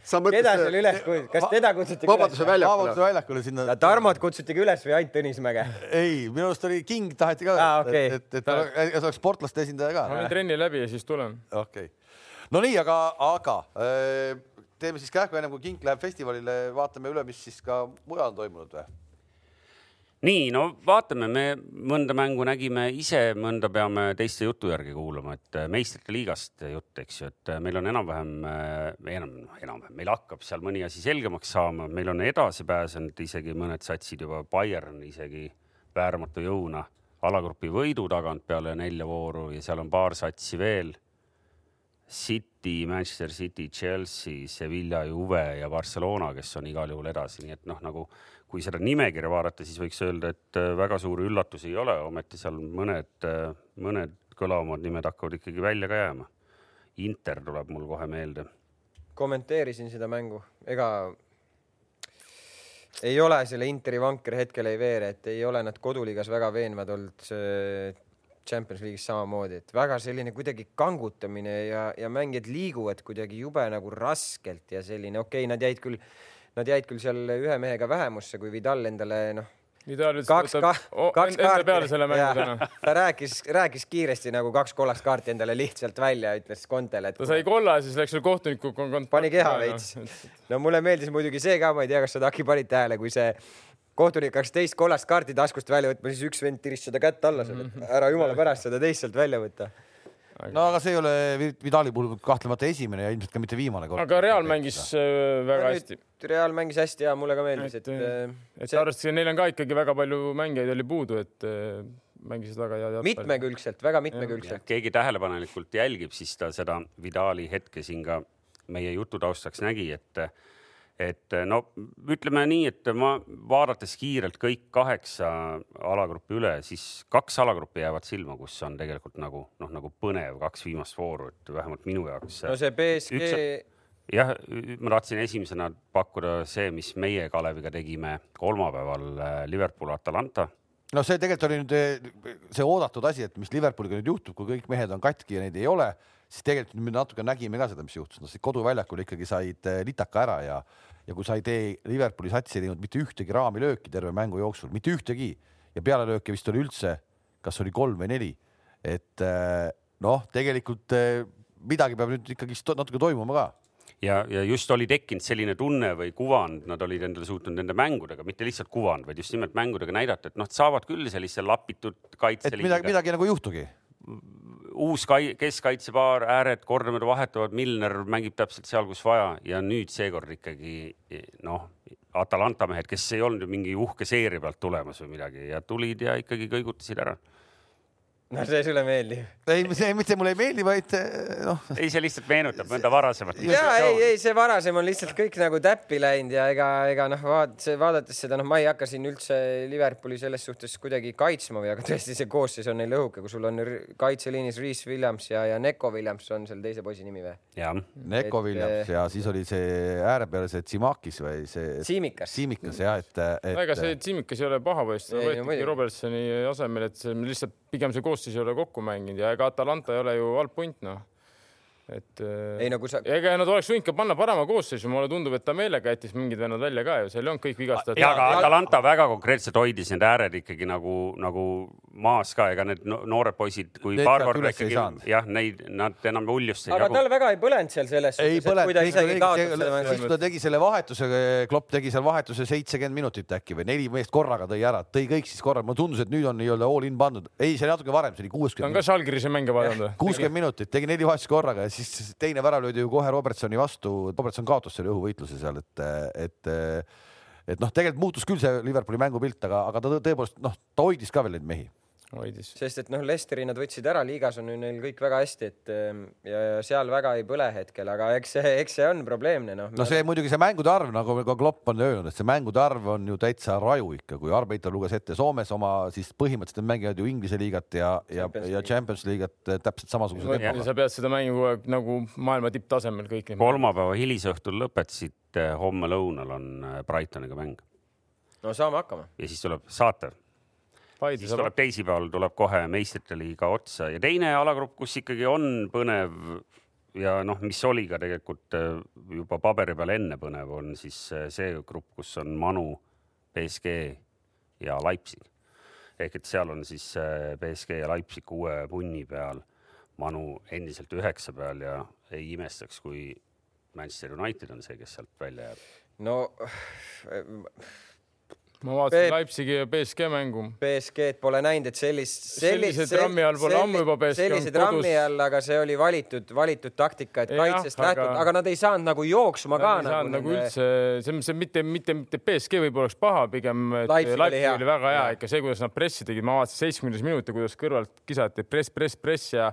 keda seal üles kutsuti, kas teda kutsuti Vabaduse väljakule. Vabaduse väljakule sinna. Tarmot kutsutigi üles või ainult Tõnismäge? ei, minu arust oli King taheti ka ah,, okay. et, et, et ta oleks sportlaste esindaja ka. ma viin trenni läbi ja siis tulen. okei okay., no nii, aga, aga äh, teeme siis kähku ennem kui King läheb festivalile, vaatame üle, mis siis ka mujal on toimunud või? Nii, no vaatame, me mõnda mängu nägime ise, mõnda peame teiste jutu järgi kuulama, et äh, meistrite liigast jutt, eks ju, et äh, meil on enam-vähem, äh, enam, enam-vähem, meil hakkab seal mõni asi selgemaks saama, meil on edasi pääsenud isegi mõned satsid juba, Bayern isegi vääramatu jõuna alagrupi võidu tagant peale nelja vooru ja seal on paar satsi veel. City, Manchester City, Chelsea, Sevilla, Juve ja Barcelona, kes on igal juhul edasi, nii et noh, nagu kui seda nimekirja vaadata, siis võiks öelda, et äh, väga suuri üllatusi ei ole, ometi seal mõned, äh, mõned kõlavamad nimed hakkavad ikkagi välja ka jääma. Inter tuleb mul kohe meelde. kommenteerisin seda mängu, ega ei ole selle Interi vanker hetkel ei veere, et ei ole nad koduliigas väga veenvad olnud Champions League'is samamoodi, et väga selline kuidagi kangutamine ja, ja mängijad liiguvad kuidagi jube nagu raskelt ja selline, okei okay,, nad jäid küll Nad jäid küll seal ühe mehega vähemusse, kui Vidal endale noh. Vidal ütles, kaks, ka, kaks kaarti peale selle mängu täna. ta rääkis, rääkis kiiresti nagu kaks kollast kaarti endale lihtsalt välja, ütles Kontele, et. ta sai kolla, siis läks veel kohtuniku kont-. pani keha veits. no mulle meeldis muidugi see ka, ma ei tea, kas sa Taki panid tähele, kui see kohtunik hakkas teist kollast kaarti taskust välja võtma, siis üks vend tiris seda kätt alla seal, et ära jumala pärast seda teist sealt välja võtta no aga see ei ole Vidali puhul kahtlemata esimene ja ilmselt ka mitte viimane kord. aga Real mängis äh, väga hästi. Real mängis hästi ja mulle ka meeldis, et, et. Äh, et see... arvestades, neil on ka ikkagi väga palju mängijaid oli puudu, et äh, mängisid väga head jalgpalli. mitmekülgselt, väga mitmekülgselt. keegi tähelepanelikult jälgib, siis ta seda Vidali hetke siin ka meie jutu taustaks nägi, et et eh, no ütleme nii, et ma vaadates kiirelt kõik kaheksa alagruppi üle, siis kaks alagruppi jäävad silma, kus on tegelikult nagu noh, nagu põnev kaks viimast vooru, et vähemalt minu jaoks. no see BSG Üks jah, ma tahtsin esimesena pakkuda see, mis meie Kaleviga tegime kolmapäeval eh, Liverpool Atalanta. no see tegelikult oli nüüd eh, see oodatud asi, et mis Liverpooliga nüüd juhtub, kui kõik mehed on katki ja neid ei ole siis tegelikult me natuke nägime ka seda, mis juhtus, noh, koduväljakul ikkagi said eh, litaka ära ja ja kui sa ei tee Liverpooli satsi ei teinud mitte ühtegi raamilööki terve mängu jooksul, mitte ühtegi. Ja pealelööke vist oli üldse, kas oli kolm või neli, et eh, noh, tegelikult eh, midagi peab nüüd ikkagi natuke toimuma ka. Ja, ja just oli tekkinud selline tunne või kuvand, nad olid endale suutnud nende mängudega, mitte lihtsalt kuvand, vaid just nimelt mängudega näidata, et noh, saavad küll sellise lapitud kaitseliiniga. midagi, midagi nagu ei juhtugi uus kai-, keskkaitsepaar, ääred kordamööda vahetuvad, Milner mängib täpselt seal, kus vaja ja nüüd seekord ikkagi noh, Atalanta mehed, kes ei olnud ju mingi uhke seeria pealt tulemas või midagi ja tulid ja ikkagi kõigutasid ära no see sulle meeldib? ei, see mitte mulle ei meeldi, vaid eh, noh. ei, see lihtsalt meenutab mõnda varasemat. ja ei, ei see varasem on lihtsalt kõik nagu täppi läinud ja ega, ega noh, vaat-, vaadates seda, noh, ma ei hakka siin üldse Liverpooli selles suhtes kuidagi kaitsma või, aga tõesti see koosseis on neil õhuke, kui sul on kaitseliinis Reese Williams ja, ja Neko Williams on seal teise poisi nimi või? jah. Neko Williams eh, ja siis oli see ääre peal see Tsimakis või see. Siimikas. Siimikas jah, et, et.... ega see Siimikas ei ole paha poiss, ta võetigi Robertsoni asemel, et see lihtsalt pigem see koosseis ei ole kokku mänginud ja ega Atalanta ei ole ju halb punt, noh et äh, ei kui sa. ega nad oleks võinud ka panna parema koosseisu, mulle tundub, et ta meelega jättis mingid vennad välja ka ju, seal ei olnud kõik vigastatud. ja aga Atalanta väga konkreetselt hoidis need ääred ikkagi nagu, nagu maas ka, ega need noored poisid, kui need paar korda ikkagi jah, neid, nad enam uljust ei jagu. aga tal väga ei põlenud seal selles ei suhtes, et kui siis ta tegi selle vahetuse, Klopp tegi seal vahetuse seitsekümmend minutit äkki või neli meest korraga tõi ära, tõi kõik siis korraga, mulle tundus, et nüüd on nii-öelda all in pandud. ei, see oli natuke varem, see oli kuuskümmend. ta on ka Žalgirise mänge vaadanud või? kuuskümmend minutit, tegi neli vahetust korraga ja siis teine värav löödi ju kohe Robertsoni vastu, Robertson kaotas selle õhuvõitluse seal, et, et et noh, tegelikult muutus küll see Liverpooli mängupilt, aga, aga ta tõepoolest noh, ta hoidis ka veel neid mehi hoidis. sest et noh, Lesteri nad võtsid ära, liigas on ju neil kõik väga hästi, et ehm, ja ja seal väga ei põle hetkel, aga eks see, eks see on probleemne noh. no see muidugi see mängude arv, nagu ka Klopp on öelnud, et see mängude arv on ju täitsa raju ikka, kui Arbiter luges ette Soomes oma, siis põhimõtteliselt nad mängivad ju Inglise liigat ja, ja, Champions ja. Champions League't eh, täpselt samasuguse ja tempoga. sa pead seda mängu kogu aeg nagu maailma tipptasemel kõik kolmapäeva hilisõhtul lõpetasid, homme lõunal on äh, Brightoniga mäng no saame hakkama. ja siis tuleb saatev Siis saab tuleb teisipäeval tuleb kohe meistrite liiga otsa ja teine alagrupp, kus ikkagi on põnev ja noh, mis oli ka tegelikult äh, juba paberi peal enne põnev, on siis äh, see grupp, kus on Manu, BSG ja Leipzig. ehk et seal on siis äh, BSG ja Leipzig kuue punni peal, Manu endiselt üheksa peal ja ei imestaks, kui Manchester United on see, kes sealt välja jääb. no ma vaatasin Leipzigi ja BSG mängu. BSG-d pole näinud, et sellist, sellist, Sellise trammi all pole ammu juba BSG sellise trammi all, aga see oli valitud, valitud taktika, et Jah, kaitsest aga- lähtunud, aga nad ei saanud nagu jooksma ka Nad ei saanud nagu üldse, see, see mitte, mitte, mitte BSG võib-olla oleks paha, pigem Leipzig oli Leipzig oli väga hea. Ikka see, kuidas nad pressi tegid, ma vaatasin seitsmekümnes minuti, kuidas kõrvalt kisati press, press, press ja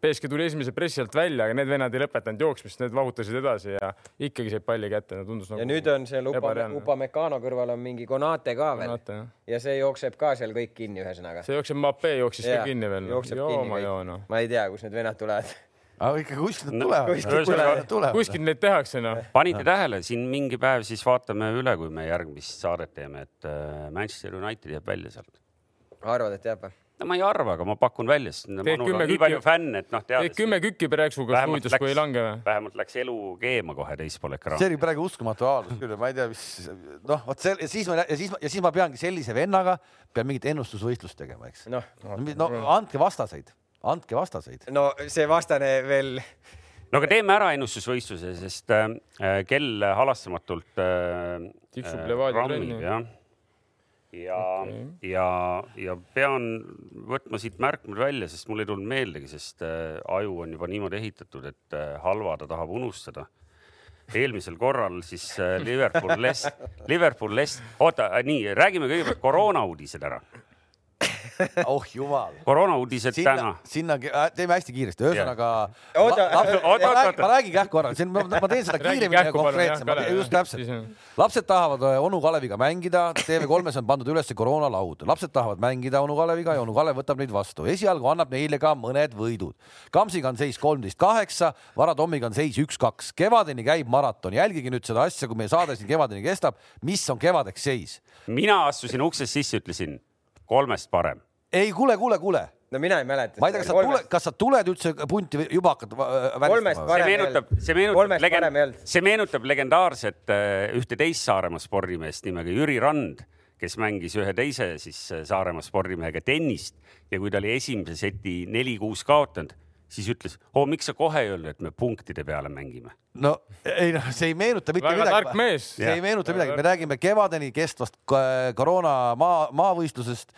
BSG tuli esimese pressi alt välja, aga need vennad ei lõpetanud jooksmist, need vahutasid edasi ja ikkagi said palli kätte, no tundus nagu. ja nüüd on seal Upa, ebareaalne. Upamecano kõrval on mingi Konate ka veel Konate, ja see jookseb ka seal kõik kinni, ühesõnaga. see jookseb, Mbappé jooksis Jaa, ka kinni veel. jookseb joo kinni ma kõik. joo noh. ma ei tea, kust need vennad tulevad. aga ikka kuskilt nad No, tulevad. kuskilt tulevad. tulevad. kuskilt neid tehakse noh. panite tähele, siin mingi päev siis vaatame üle, kui me järgmist saadet teeme, et äh, Manchester United jääb välja sealt. arvad, et jääb või? No ma ei arva, aga ma pakun välja, sest Teed Manul on nii palju fänne, et noh, teed tead. kümme kükki Preeksuga stuudios, kui ei lange või? vähemalt läks elu keema kohe teispool see ekraani. oli praegu uskumatu avaldus küll, ma ei tea, mis noh, vot see ja siis ma ja siis, ja siis ma peangi sellise vennaga pean mingit ennustusvõistlust tegema, eks. noh, no andke vastaseid, andke vastaseid. no see vastane veel, no aga teeme ära ennustusvõistluse, sest äh, kell halastamatult äh, Tiksub äh, Levadia rammib, trenni. jah. Ja okay., ja, ja pean võtma siit märkmed välja, sest mul ei tulnud meeldegi, sest äh, aju on juba niimoodi ehitatud, et äh, halva ta tahab unustada. eelmisel korral siis äh, Liverpool, Les-, Liverpool, Les-, oota, nii, räägime kõigepealt koroona uudised ära. Oh jumal. koroona uudised sinna täna,. sinna äh, teeme hästi kiiresti, ühesõnaga. Oota, oota, oota. ma räägin kähku korra, see on, ma teen seda Räägi kiiremini ja konkreetsemalt, just täpselt lapsed tahavad äh, onu Kaleviga mängida, TV3-s on pandud üles koroonalaud, lapsed tahavad mängida onu Kaleviga ja onu Kalev võtab neid vastu, esialgu annab neile ka mõned võidud. Kamsiga on seis kolmteist kaheksa, Varatommiga on seis üks-kaks, kevadeni käib maraton, jälgige nüüd seda asja, kui meie saade siin kevadeni kestab, mis on kevadeks seis. mina astusin uksest sisse, ütlesin kolmest parem. Ei, kuule, kuule, kuule, no mina ei mäleta. ma ei tea, kas sa tuled, kas sa tuled üldse punti või juba hakkad äh, Kolmest välistama see parem ei meenutab, olnud. see meenutab Kolmest parem ei legend see meenutab legendaarset äh, ühte teist Saaremaa spordimeest nimega Jüri Rand, kes mängis ühe teise siis äh, Saaremaa spordimehega tennist. Ja kui ta oli esimese seti neli-kuus kaotanud, siis ütles, oo, miks sa kohe ei öelnud, et me punktide peale mängime. no ei noh, see ei meenuta mitte Väga midagi. tark mees. see ei meenuta midagi, me räägime kevadeni kestvast koroona maa, maavõistlusest.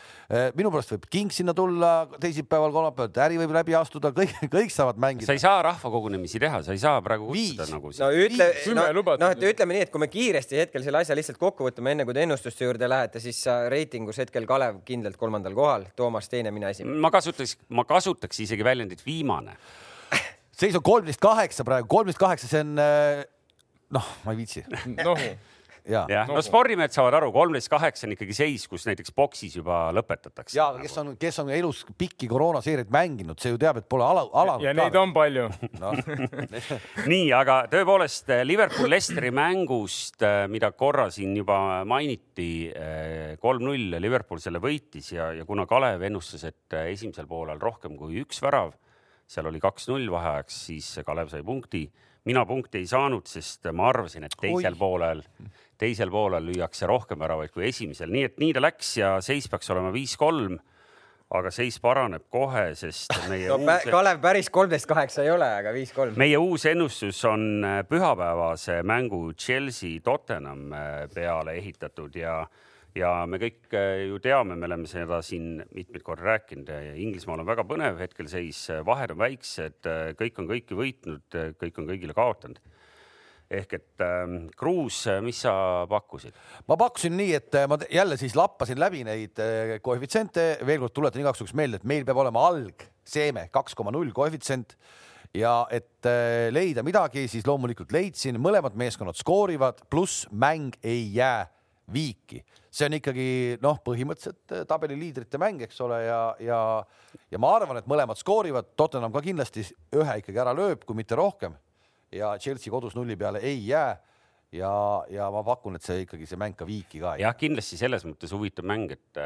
minu pärast võib king sinna tulla teisipäeval, kolmapäeval, äri võib läbi astuda, kõik, kõik saavad sa mängida ei. saa rahvakogunemisi teha, sa ei saa praegu kutsuda nagu no ütle, Kümme no, et ütleme nii, et kui me kiiresti hetkel selle asja lihtsalt kokku võtame, enne kui te ennustuste juurde lähete, siis sa reitingus hetkel Kalev kindlalt kolmandal kohal, Toomas teine, mina esimene. ma kasutaks, ma kasutaks isegi väljendit viimane. seis on kolmteist kaheksa praegu, kolmteist kaheksa, see on äh, noh, ma ei viitsi noh, ja, jah, no spordimehed saavad aru, kolmteist kaheksa on ikkagi seis, kus näiteks boksis juba lõpetatakse. ja kes on, kes on elus pikki koroonaseeriaid mänginud, see ju teab, et pole ala, alanud. ja neid on palju. no. nii, aga tõepoolest eh, Liverpool-Lesteri mängust, mida korra siin juba mainiti, kolm-null Liverpool selle võitis ja, ja kuna Kalev ennustas, et eh, esimesel poolel rohkem kui üks värav, seal oli kaks-null vaheajaks, siis Kalev sai punkti. mina punkti ei saanud, sest ma arvasin, et teisel Oih. poolel, teisel poolel lüüakse rohkem väravaid kui esimesel, nii et nii ta läks ja seis peaks olema viis-kolm. aga seis paraneb kohe, sest meie no uus... Kalev päris kolmteist kaheksa ei ole, aga viis-kolm. meie uus ennustus on äh, pühapäevase mängu Chelsea Tottenham äh, peale ehitatud ja ja me kõik äh, ju teame, me oleme seda siin mitmeid kordi rääkinud, Inglismaal on väga põnev hetkel seis, vahed on väiksed, kõik on kõiki võitnud, kõik on kõigile kaotanud. ehk et ähm, Kruus, mis sa pakkusid? ma pakkusin nii, et äh, ma jälle siis lappasin läbi neid äh, koefitsiente, veel kord tuletan igaks juhuks meelde, et meil peab olema algseeme kaks koma null koefitsient ja et äh, leida midagi, siis loomulikult leidsin, mõlemad meeskonnad skoorivad, pluss mäng ei jää viiki, see on ikkagi noh, põhimõtteliselt tabeli liidrite mäng, eks ole, ja, ja ja ma arvan, et mõlemad skoorivad, Tottenham ka kindlasti ühe ikkagi ära lööb, kui mitte rohkem. Ja Chelsea kodus nulli peale ei jää. Ja, ja ma pakun, et see ikkagi see mäng ka viiki ka. jah, kindlasti selles mõttes huvitav mäng, et,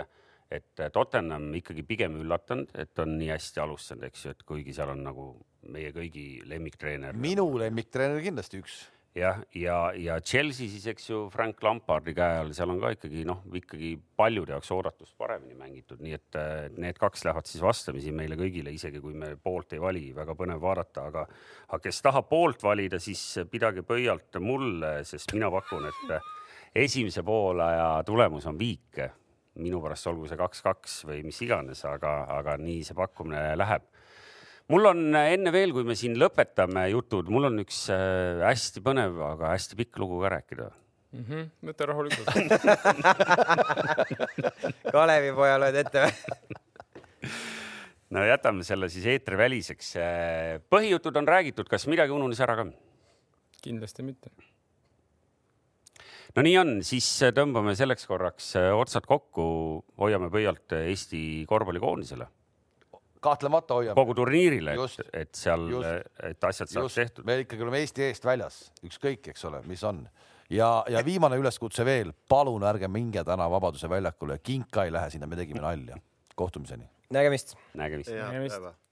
et Tottenham ikkagi pigem üllatanud, et on nii hästi alustanud, eks ju, et kuigi seal on nagu meie kõigi lemmiktreener. minu lemmiktreener kindlasti üks jah, ja, ja Chelsea siis, eks ju, Frank Lampardi käe all, seal on ka ikkagi noh, ikkagi paljude jaoks oodatust paremini mängitud, nii et need kaks lähevad siis vastamisi meile kõigile, isegi kui me poolt ei vali, väga põnev vaadata, aga, aga kes tahab poolt valida, siis pidage pöialt mulle, sest mina pakun, et esimese poolaja tulemus on viik. minu pärast olgu see kaks-kaks või mis iganes, aga, aga nii see pakkumine läheb mul on äh, enne veel, kui me siin lõpetame jutud, mul on üks äh, hästi põnev, aga hästi pikk lugu ka rääkida mm. -hmm. võta rahulikult Kalevipoja loed ette või? no jätame selle siis eetriväliseks. Äh, põhijutud on räägitud, kas midagi ununes ära ka? kindlasti mitte. no nii on, siis tõmbame selleks korraks otsad kokku, hoiame pöialt Eesti korvpallikoondisele kahtlemata hoiame. kogu turniirile, et, et seal, et asjad saaks tehtud. me ikkagi oleme Eesti eest väljas, ükskõik, eks ole, mis on ja, ja viimane üleskutse veel, palun ärge minge täna Vabaduse väljakule, kinka ei lähe sinna, me tegime nalja. kohtumiseni. nägemist. nägemist. nägemist.